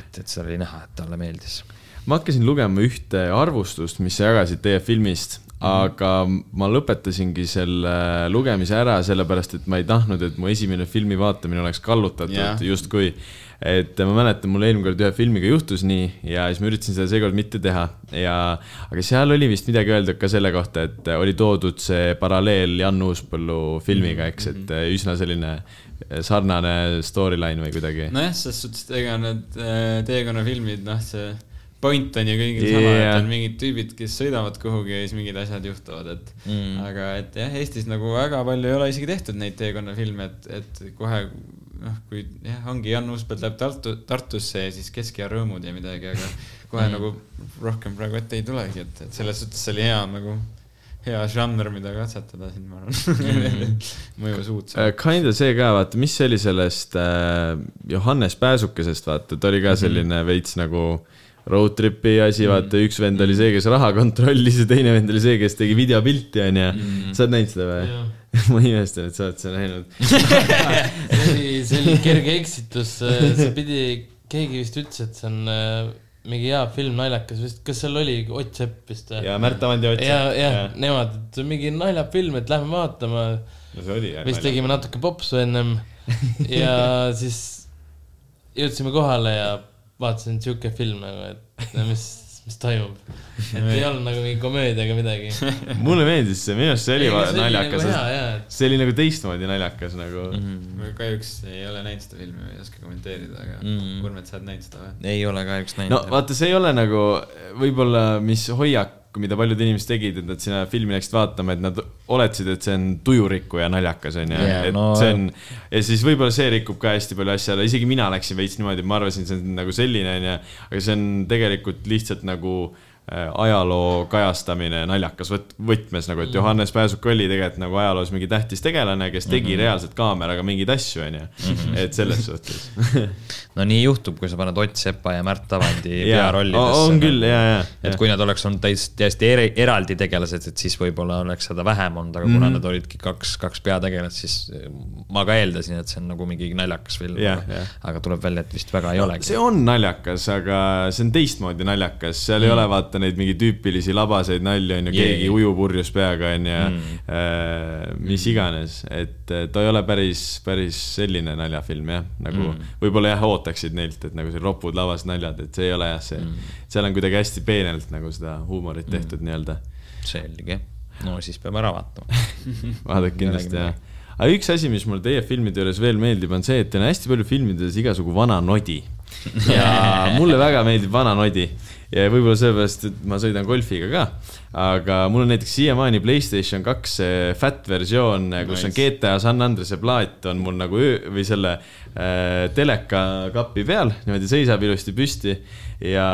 et, et seal oli näha, et talle meeldis. ma hakkasin lugema ühte arvustust, mis sa jagasid teie filmist, aga ma lõpetasingi selle lugemise ära, sellepärast et ma ei tahtnud, et mu esimene filmi vaatamine oleks kallutatud Jah. justkui. et ma mäletan, mul eelmine kord ühe filmiga juhtus nii ja siis ma üritasin seda seekord mitte teha ja, aga seal oli vist midagi öeldud ka selle kohta, et oli toodud see paralleel Jan Uuspõllu filmiga, eks, et üsna selline sarnane storyline või kuidagi. nojah, selles suhtes, et ega need äh, teekonnafilmid, noh, see point on ju kõigil sama yeah., et on mingid tüübid, kes sõidavad kuhugi ja siis mingid asjad juhtuvad, et mm.. aga et jah, Eestis nagu väga palju ei ole isegi tehtud neid teekonnafilme, et, et kohe noh, kui jah, ongi Jan Uuspõld läheb Tartu, Tartusse ja siis Kesk- ja Rõõmud ja midagi, aga kohe mm. nagu rohkem praegu ette ei tulegi, et, et selles suhtes oli hea nagu, hea žanr, mida katsetada siin, ma arvan. <laughs> mõjus uudselt. Uh, Kinda see ka, vaata, mis see oli sellest äh, Johannes Pääsukesest, vaata, ta oli ka selline veits nagu road trip'i asi, vaata, üks vend oli see, kes raha kontrollis ja teine vend oli see, kes tegi videopilti, onju. sa oled näinud seda või? <laughs> ma imestan, et sa oled seda näinud. <laughs> see oli, see oli kerge eksitus, see pidi, keegi vist ütles, et see on äh, mingi hea film, naljakas vist, kas seal oli Ott Sepp vist või? ja Märt Avandi otsi. ja, jah, nemad, et mingi naljafilm, et lähme vaatama. no see oli jah. vist tegime natuke popsu ennem <laughs> ja siis jõudsime kohale ja vaatasin siuke film nagu, et mis, mis toimub. <laughs> et ei olnud nagu mingi komöödia ega midagi. <laughs> mulle meeldis see, minu arust see oli naljakas nagu. see oli nagu teistmoodi naljakas nagu mm. Mhm. ma kahjuks ei ole näinud seda filmi, ei oska kommenteerida, aga Mm. mm. Urmet, sa oled näinud seda või? ei ole kahjuks näinud. no vaata, see ei ole nagu võib-olla, mis hoiak, mida paljud inimesed tegid, et nad sinna filmi läksid vaatama, et nad oletasid, et see on tujurikku ja naljakas, onju. Et no- see on, ja siis võib-olla see rikub ka hästi palju asja ära, isegi mina läksin veits niimoodi, ma arvasin, see on nagu selline, onju. aga see on tegelikult lihtsalt nagu ajaloo kajastamine naljakas võt-, võtmes nagu, et Johannes Pääsuk oli tegelikult nagu ajaloos mingi tähtis tegelane, kes tegi mm -hmm. reaalselt kaameraga mingeid asju, onju. et selles suhtes. <laughs> no nii juhtub, kui sa paned Ott Sepa ja Märt Avandi <laughs> pearollidesse. on küll, jaa, jaa, et kui nad oleks olnud täis, täiesti eri, eraldi tegelased, et siis võib-olla oleks seda vähem olnud, aga Mhm. kuna nad olidki kaks, kaks peategelast, siis ma ka eeldasin, et see on nagu mingi naljakas film Jah, jah.. aga tuleb välja, et vist väga ei olegi. see on naljakas, aga see on teistmoodi naljakas, seal ei ole vaata neid mingi tüüpilisi labaseid nalju, onju, keegi Jee. ujub urjus peaga, onju Mm., mis iganes, et äh, ta ei ole päris, päris selline naljafilm jah, nagu Mm. võib-olla jah, ootaksid neilt, et nagu see ropud lavas naljad, et see ei ole jah see, seal on kuidagi hästi peenelt nagu seda huumorit tehtud nii-öelda. selge, no siis peame ära vaatama. <laughs> vaadake kindlasti jah. aga üks asi, mis mulle teie filmide juures veel meeldib, on see, et teil on hästi palju filmides igasugu vana nodi. ja <laughs> mulle väga meeldib vana nodi ja võib-olla sellepärast, et ma sõidan golfiga ka. aga mul on näiteks siiamaani Playstation kaks fat versioon, kus on Nice. GTA San Andrease plaat on mul nagu öö või selle äh, teleka kapi peal, niimoodi seisab ilusti püsti. ja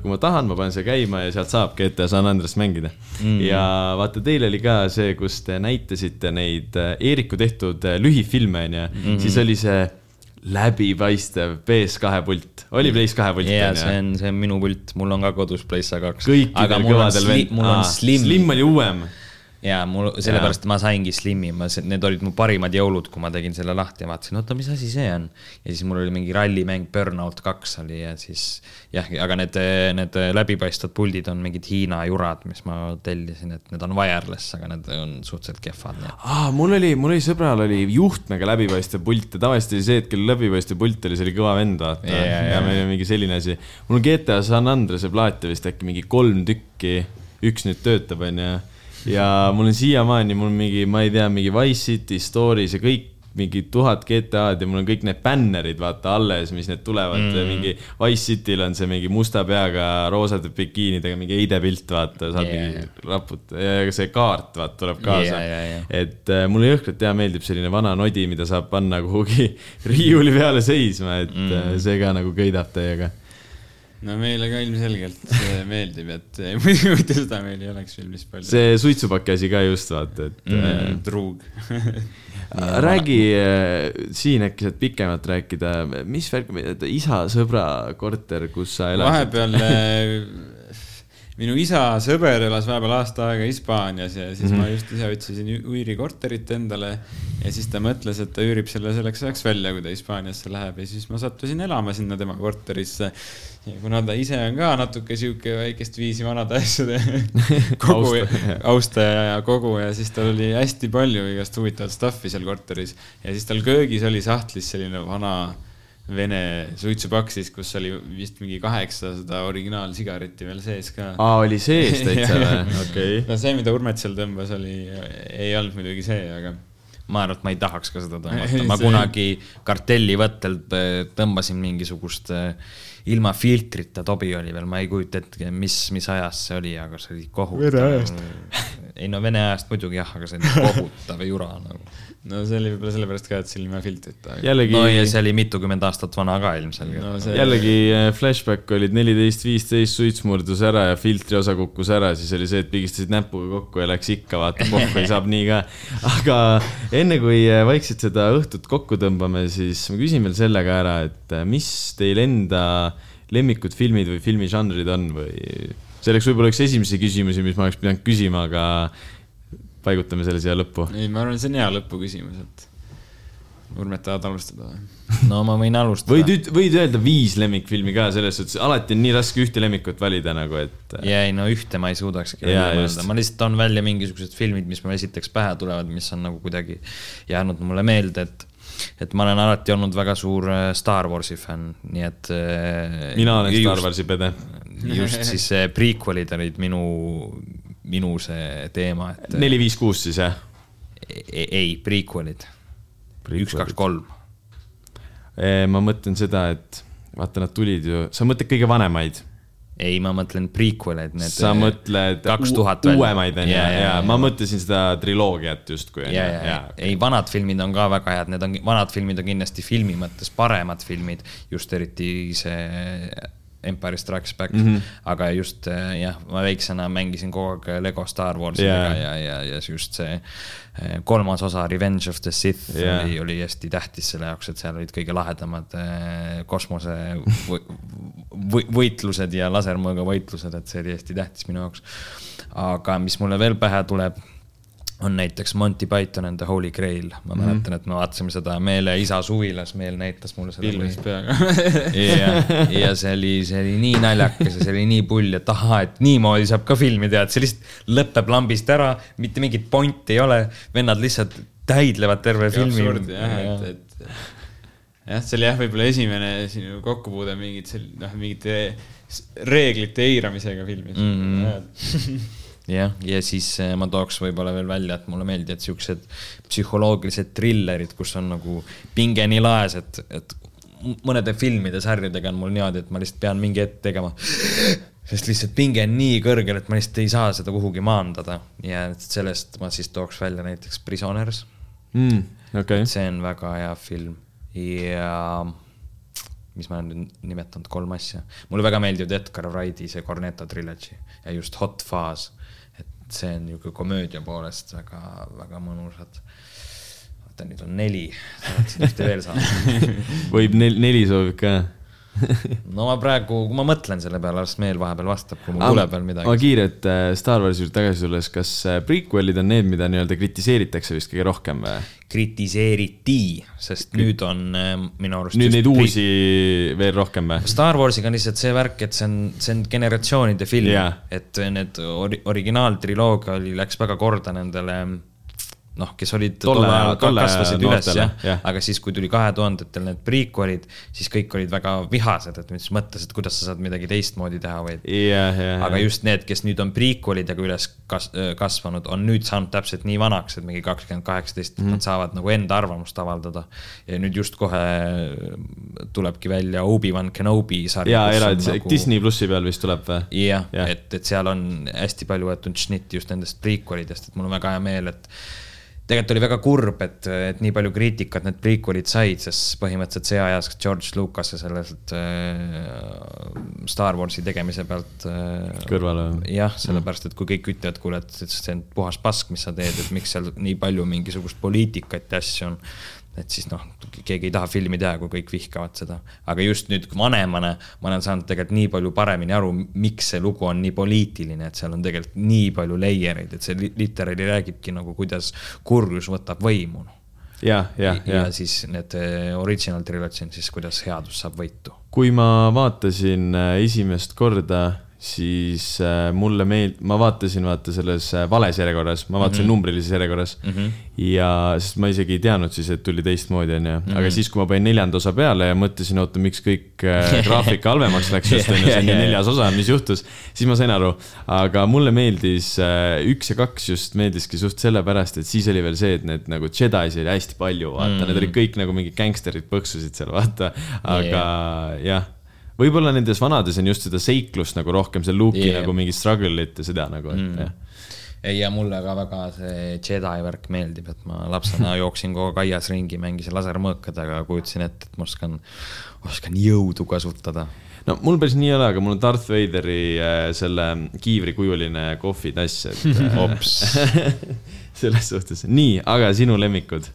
kui ma tahan, ma panen selle käima ja sealt saab GTA San Andreast mängida mm.. ja vaata, teil oli ka see, kus te näitasite neid äh, Eeriku tehtud äh, lühifilme onju mm, siis oli see läbipaistev PS2 pult, oli PS2 pult ja onju? see on, see on minu pult, mul on ka kodus PlayStation kaks. kõikidel kõvadel vend-, mul on Aa, slim, slim oli uuem. Ja mul sellepärast ma saingi Slimi, ma, need olid mu parimad jõulud, kui ma tegin selle lahti ja vaatasin, oota, mis asi see on. ja siis mul oli mingi rallimäng Burnout kaks oli ja siis jah, aga need, need läbipaistvad puldid on mingid Hiina jurad, mis ma tellisin, et need on wireless, aga need on suhteliselt kehvad. aa, mul oli, mul oli sõbral oli juhtmega läbipaistev pult ja tavaliselt oli see, et kellel läbipaistev pult oli, see oli kõva vend, vaata yeah,. Yeah, ja meil oli mingi selline asi. mul on GTA San Andrease plaate vist äkki mingi kolm tükki, üks nüüd töötab, onju ja mul on siiamaani, mul mingi, ma ei tea, mingi Wise City Stories ja kõik mingi tuhat GTA-d ja mul on kõik need bännerid, vaata alles, mis need tulevad mm., mingi Wise City'l on see mingi musta peaga roosade bikiinidega mingi heidepilt, vaata, saad yeah. mingi raput- ja see kaart, vaata, tuleb kaasa yeah,. Yeah, yeah. et äh, mulle jõhkralt hea meeldib selline vana nodi, mida saab panna kuhugi <laughs> riiuli peale seisma, et mm. see ka nagu köidab täiega no meile ka ilmselgelt <laughs> meeldib, et <laughs> muidu seda meil ei oleks filmis palju. see suitsupaki asi ka just vaata, et mm,. Äh, truug <laughs> räägi äh, siin äkki saad pikemalt rääkida, mis värk, isa sõbra korter, kus sa elasid? vahepeal äh, minu isa sõber elas vahepeal aasta aega Hispaanias ja siis mm -hmm. ma just ise otsisin üürikorterit endale. ja siis ta mõtles, et ta üürib selle selleks ajaks välja, kui ta Hispaaniasse läheb ja siis ma sattusin elama sinna tema korterisse ja kuna ta ise on ka natuke sihuke väikest viisi vanade asjade <laughs> kogu, austaja ja kogu ja siis tal oli hästi palju igast huvitavat stuff'i seal korteris. ja siis tal köögis oli sahtlis selline vana vene suitsupakk siis, kus oli vist mingi kaheksasada originaalsigaretti veel sees ka. aa, oli sees <laughs> täitsa või? okei. no see, mida Urmet seal tõmbas, oli, ei olnud muidugi see, aga ma arvan, et ma ei tahaks ka seda tõmmata, <laughs> ma kunagi kartellivõttel tõmbasin mingisugust äh, ilma filtrita tobi oli veel, ma ei kujuta ette, mis, mis ajast see oli, aga see oli kohutav. Vene ajast. ei no Vene ajast muidugi jah, aga see oli kohutav jura nagu. No see oli võib-olla sellepärast ka, et see oli ilma filtrita. jällegi. no ja see oli mitukümmend aastat vana ka ilmselgelt no,. See... jällegi äh, flashback olid neliteist, viisteist, suits murdus ära ja filtri osa kukkus ära, siis oli see, et pigistasid näpuga kokku ja läks ikka, vaata, pohhui saab nii ka. aga enne kui äh, vaikselt seda õhtut kokku tõmbame, siis ma küsin veel selle ka ära, et äh, mis teil enda lemmikud filmid või filmižanrid on või? see oleks võib-olla üks esimesi küsimusi, mis ma oleks pidanud küsima, aga paigutame selle siia lõppu. ei, ma arvan, see on hea lõpuküsimus, et Urmet, tahad alustada või? no ma võin alustada. võid, võid öelda viis lemmikfilmi ka, selles suhtes alati on nii raske ühte lemmikut valida nagu, et. ja ei, no ühte ma ei suudakski välja mõelda, ma lihtsalt toon välja mingisugused filmid, mis mul esiteks pähe tulevad, mis on nagu kuidagi jäänud mulle meelde, et et ma olen alati olnud väga suur äh, Star Warsi fänn, nii et. Äh, mina olen just, Star Warsi pede. just siis prequel'id olid minu, minu see teema, et. neli, viis, kuus siis jah? E-, ei, prequel'id. üks, kaks, kolm. ma mõtlen seda, et vaata, nad tulid ju, sa mõtled kõige vanemaid ei, ma mõtlen prequel'id, need. sa mõtled kaks tuhat uuemaid on ju, ja, ja, ma mõtlesin seda triloogiat justkui. ja, ja, ja, ei, vanad filmid on ka väga head, need on, vanad filmid on kindlasti filmi mõttes paremad filmid, just eriti see Empire Strikes Back mm, -hmm. aga just jah, ma väiksena mängisin kogu aeg Lego Star Warsiga yeah. ja, ja, ja just see eh, kolmas osa Revenge of the Sith yeah. oli, oli hästi tähtis selle jaoks, et seal olid kõige lahedamad eh, kosmose võitlused ja lasermõõga võitlused, et see oli hästi tähtis minu jaoks. aga mis mulle veel pähe tuleb on näiteks Monty Python and the Holy Grail, ma mm -hmm. mäletan, et me vaatasime seda Meele isa suvilas, Meel näitas mulle seda. pilvis peaga <laughs> ja, ja see oli, see oli nii naljakas ja see oli nii pull, et ahaa, et niimoodi saab ka filmi teha, et see lihtsalt lõpeb lambist ära, mitte mingit pointi ei ole, vennad lihtsalt täidlevad terve ja filmi. jah ja., et, et jah, see oli jah, võib-olla esimene sinu kokkupuude mingit, noh, mingite reeglite eiramisega filmis mm. -hmm. <laughs> jah, ja siis äh, ma tooks võib-olla veel välja, et mulle meeldivad siuksed psühholoogilised trillerid, kus on nagu pinge nii laes, et, et mõnede filmide sarjadega on mul niimoodi, et ma lihtsalt pean mingi hetk tegema. sest lihtsalt pinge on nii kõrgel, et ma lihtsalt ei saa seda kuhugi maandada ja sellest ma siis tooks välja näiteks Prisoners mm,. Okay. see on väga hea film ja mis ma olen nüüd nimetanud, kolm asja. mulle väga meeldivad Edgar Wrighti see Cornetto trilogy ja just Hot Fuzz see on niisugune komöödia poolest väga, väga mõnusad. oota, nüüd on neli, tahaksin ühte veel saada <laughs> võib nel-, neli soovib ka? <laughs> no ma praegu, kui ma mõtlen selle peale, las Meel vahepeal vastab, kui mul tuleb veel midagi. kiirelt äh, Star Warsi juurde tagasi tulles, kas äh, prequel'id on need, mida nii-öelda kritiseeritakse vist kõige rohkem või? kritiseeriti, sest nüüd on äh, minu arust. nüüd neid uusi veel rohkem või? Star Warsiga on lihtsalt see värk, et see on, see on generatsioonide film yeah., et need ori-, originaaltriloogia oli, läks väga korda nendele noh, kes olid Tolle- tol ajal, kasvasid üles jah ja., aga siis, kui tuli kahe tuhandetel need prequel'id, siis kõik olid väga vihased, et mis mõttes, et kuidas sa saad midagi teistmoodi teha või jah, jah, aga just need, kes nüüd on prequel'idega üles kas-, kasvanud, on nüüd saanud täpselt nii vanaks, et mingi kakskümmend kaheksateist, Mhm. et nad saavad nagu enda arvamust avaldada. ja nüüd just kohe tulebki välja Obi-Wan Kenobi sari. ja eraldi nagu... Disney plussi peal vist tuleb või? jah Jah. ja., et, et seal on hästi palju võetud šnitti just nendest prequel'idest, et mul on väga hea meel, et tegelikult oli väga kurb, et, et nii palju kriitikat need prequel'id said, sest põhimõtteliselt see ajas George Lucas'e sellelt äh, Star Warsi tegemise pealt äh, Kõrvale. jah, sellepärast, et kui kõik ütlevad, kuule, et et see on puhas pask, mis sa teed, et miks seal nii palju mingisugust poliitikat ja asju on. Et siis noh, keegi ei taha filmi teha, kui kõik vihkavad seda. aga just nüüd vanemana ma olen saanud tegelikult nii palju paremini aru, miks see lugu on nii poliitiline, et seal on tegelikult nii palju layer eid, et see li- literaali räägibki nagu, kuidas kurjus võtab võimu. ja, ja, ja ja siis need eh, original trilogy on siis, kuidas headus saab võitu. kui ma vaatasin äh, esimest korda, siis äh, mulle meeld-, ma vaatasin vaata selles äh, vales järjekorras, ma vaatasin mm -hmm. numbrilises järjekorras mm. -hmm. ja, sest ma isegi ei teadnud siis, et tuli teistmoodi, onju. aga siis, kui ma panin neljanda osa peale ja mõtlesin, oota, miks kõik äh, <laughs> graafika halvemaks läks just onju, see on ju neljas osa, mis juhtus. siis ma sain aru, aga mulle meeldis äh, üks ja kaks just meeldiski suht sellepärast, et siis oli veel see, et need nagu Jedi'si oli hästi palju, vaata mm, -hmm. need olid kõik nagu mingid gängsterid põksusid seal, vaata. aga yeah. jah võib-olla nendes vanades on just seda seiklust nagu rohkem, see Luke'i yeah. nagu mingit struggle'it ja seda nagu, et mm. jah. ei, ja mulle ka väga see Jedi värk meeldib, et ma lapsena <laughs> jooksin kogu aeg aias ringi, mängisin lasermõõkadega, kujutasin ette, et ma oskan, oskan jõudu kasutada. no mul päris nii ei ole, aga mul on Darth Vaderi äh, selle kiivrikujuline kohvitass, et äh, <laughs> Ops. <laughs> selles suhtes, nii, aga sinu lemmikud?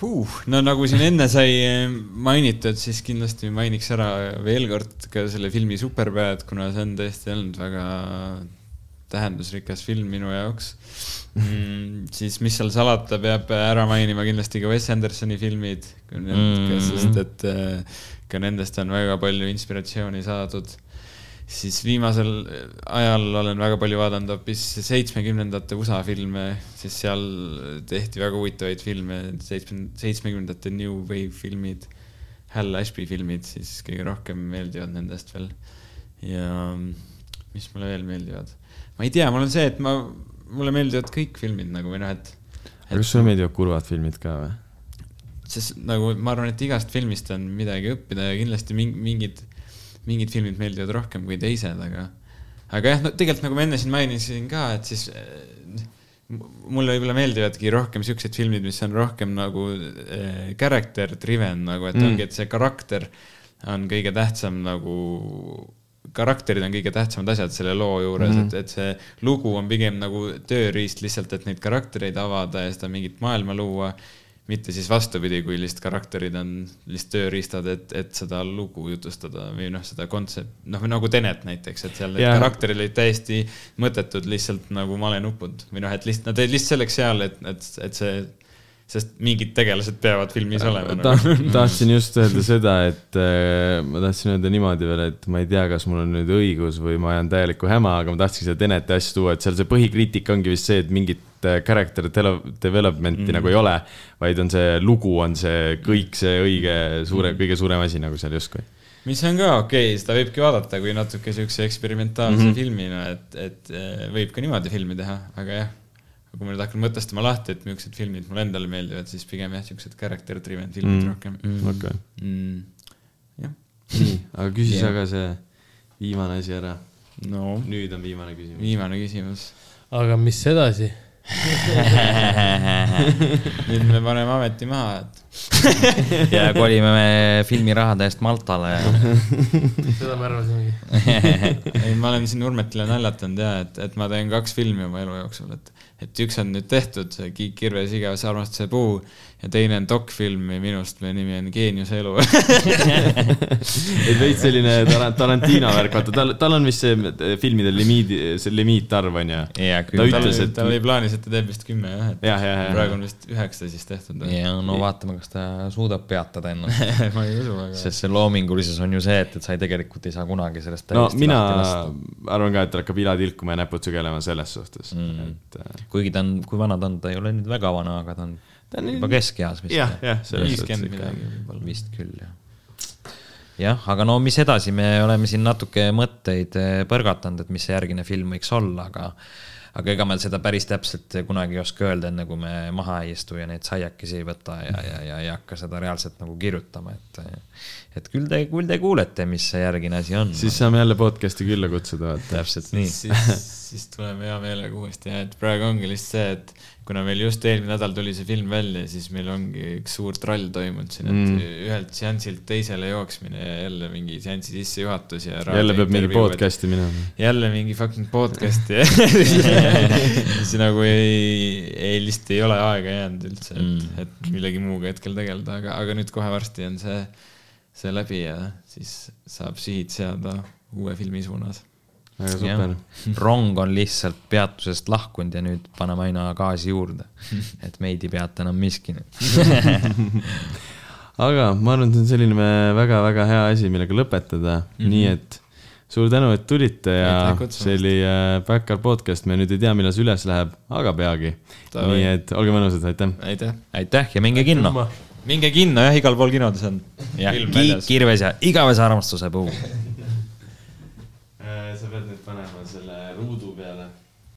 huh,. no nagu siin enne sai eh, mainitud, siis kindlasti mainiks ära veel kord ka selle filmi Superbad, kuna see on tõesti olnud väga tähendusrikas film minu jaoks mm,. siis mis seal salata, peab ära mainima kindlasti ka Wes Andersoni filmid mm, Mm. -hmm. sest et eh, ka nendest on väga palju inspiratsiooni saadud siis viimasel ajal olen väga palju vaadanud hoopis seitsmekümnendate USA filme, sest seal tehti väga huvitavaid filme, seitsme, seitsmekümnendate New Wave filmid, Hal Ashby filmid siis kõige rohkem meeldivad nendest veel. ja mis mulle veel meeldivad, ma ei tea, mul on see, et ma, mulle meeldivad kõik filmid nagu või noh, et aga kas sulle meeldivad kurvad filmid ka või? sest nagu ma arvan, et igast filmist on midagi õppida ja kindlasti ming- mingid, mingid filmid meeldivad rohkem kui teised, aga aga jah, no tegelikult nagu ma enne siin mainisin ka, et siis m- mulle võib-olla meeldivadki rohkem siuksed filmid, mis on rohkem nagu äh, character driven nagu, et Mm. ongi, et see karakter on kõige tähtsam nagu karakterid on kõige tähtsamad asjad selle loo juures mm, -hmm. et, et see lugu on pigem nagu tööriist lihtsalt, et neid karaktereid avada ja seda mingit maailma luua. Mitte siis vastupidi, kui lihtsalt karakterid on lihtsalt tööriistad, et, et seda lugu jutustada või noh, seda kontsept, noh nagu Tenet näiteks, et seal need Jaa. karakterid olid täiesti mõttetud lihtsalt nagu malenupud või noh, et lihtsalt nad olid lihtsalt selleks seal, et, et, et see, sest mingid tegelased peavad filmis olema ta, nagu. <laughs> tahtsin just öelda seda, et äh, ma tahtsin öelda niimoodi veel, et ma ei tea, kas mul on nüüd õigus või ma ajan täielikku häma, aga ma tahtsin seda Teneti asja tuua, et seal see põhikriitika ongi vist see, et mingit äh, character development'i mm. nagu ei ole, vaid on see lugu, on see kõik see õige suure mm., kõige suurem asi nagu seal justkui. mis on ka okei okay,, seda võibki vaadata kui natuke siukse eksperimentaalse mm -hmm. filmina, et, et eh, võib ka niimoodi filmi teha, aga jah. Kui ma nüüd hakkan mõtestama lahti, et millised filmid mulle endale meeldivad, siis pigem jah, siuksed character driven filmid Mm. mm. rohkem okei, mm.. jah, nii, aga küsi Jah. sa ka see viimane asi ära. no nüüd on viimane küsimus. viimane küsimus. aga mis edasi? <laughs> nüüd me paneme ameti maha, et <laughs> ja kolime me filmirahade eest Maltale ja seda me arvasimegi. <laughs> ei, ma olen siin Urmetile naljatanud ja et, et ma teen kaks filmi oma elu jooksul, et, et üks on nüüd tehtud, Kiik Kirves igavese armastuse puu ja teine on dokfilm minust, mille nimi on Geeniuse elu. <laughs> <laughs> et veits selline Tar- Tarantino värk, vaata tal, tal on vist see eh, filmide limiidi, see limiitarv on ju. ja ta ütles, et tal oli plaanis, et ta teeb vist kümme jah, et jah, jah, praegu jah. on vist üheksa siis tehtud. ja no vaatame, kas ta suudab peatada ennast, <laughs> ma ei usu, aga. sest see loomingulisus on ju see, et, et sa ei tegelikult ei saa kunagi sellest no täiesti mina lahti lasta. arvan ka, et tal hakkab ila tilkuma ja näpud sügelema selles suhtes Mm. et äh, kuigi ta on, kui vana ta on, ta ei ole nüüd väga vana, aga ta on ta on juba keskeas vist. jah, jah, viiskümmend midagi võib-olla. vist küll, jah. jah, aga no mis edasi, me oleme siin natuke mõtteid eh, põrgatanud, et mis see järgmine film võiks olla, aga aga ega me seda päris täpselt kunagi ei oska öelda, enne kui me maha ei istu ja neid saiakesi ei võta ja, ja, ja ei hakka seda reaalselt nagu kirjutama, et et küll te, küll te kuulete, mis see järgmine asi on. siis saame jälle podcast'i külla kutsuda, täpselt nii. siis, siis tuleme hea meelega uuesti ja et praegu ongi lihtsalt see, et kuna meil just eelmine nädal tuli see film välja, siis meil ongi üks suur trall toimunud siin, et Mm. ühelt seansilt teisele jooksmine ja jälle mingi seansi sissejuhatus ja. jälle peab mingi. podcast'i minema. jälle mingi fucking podcast'i <laughs> <laughs> siis nagu ei, ei lihtsalt ei ole aega jäänud üldse, et mm., et millegi muuga hetkel tegeleda, aga, aga nüüd kohe varsti on see, see läbi ja siis saab sihid seada uue filmi suunas. Väga super. rong on lihtsalt peatusest lahkunud ja nüüd paneme aina gaasi juurde. <laughs> et meid ei peata enam miski nüüd. <laughs> aga ma arvan, et see on selline väga-väga hea asi, millega lõpetada mm, -hmm. nii et suur tänu, et tulite ja see oli äh, Backyard podcast, me nüüd ei tea, millal see üles läheb, aga peagi. Nii et olge mõnusad, aitäh. aitäh. aitäh ja minge kinno. minge kinno jah, igal pool kinodes on. ja Kiik, Kirves ja igavese armastuse puu <laughs>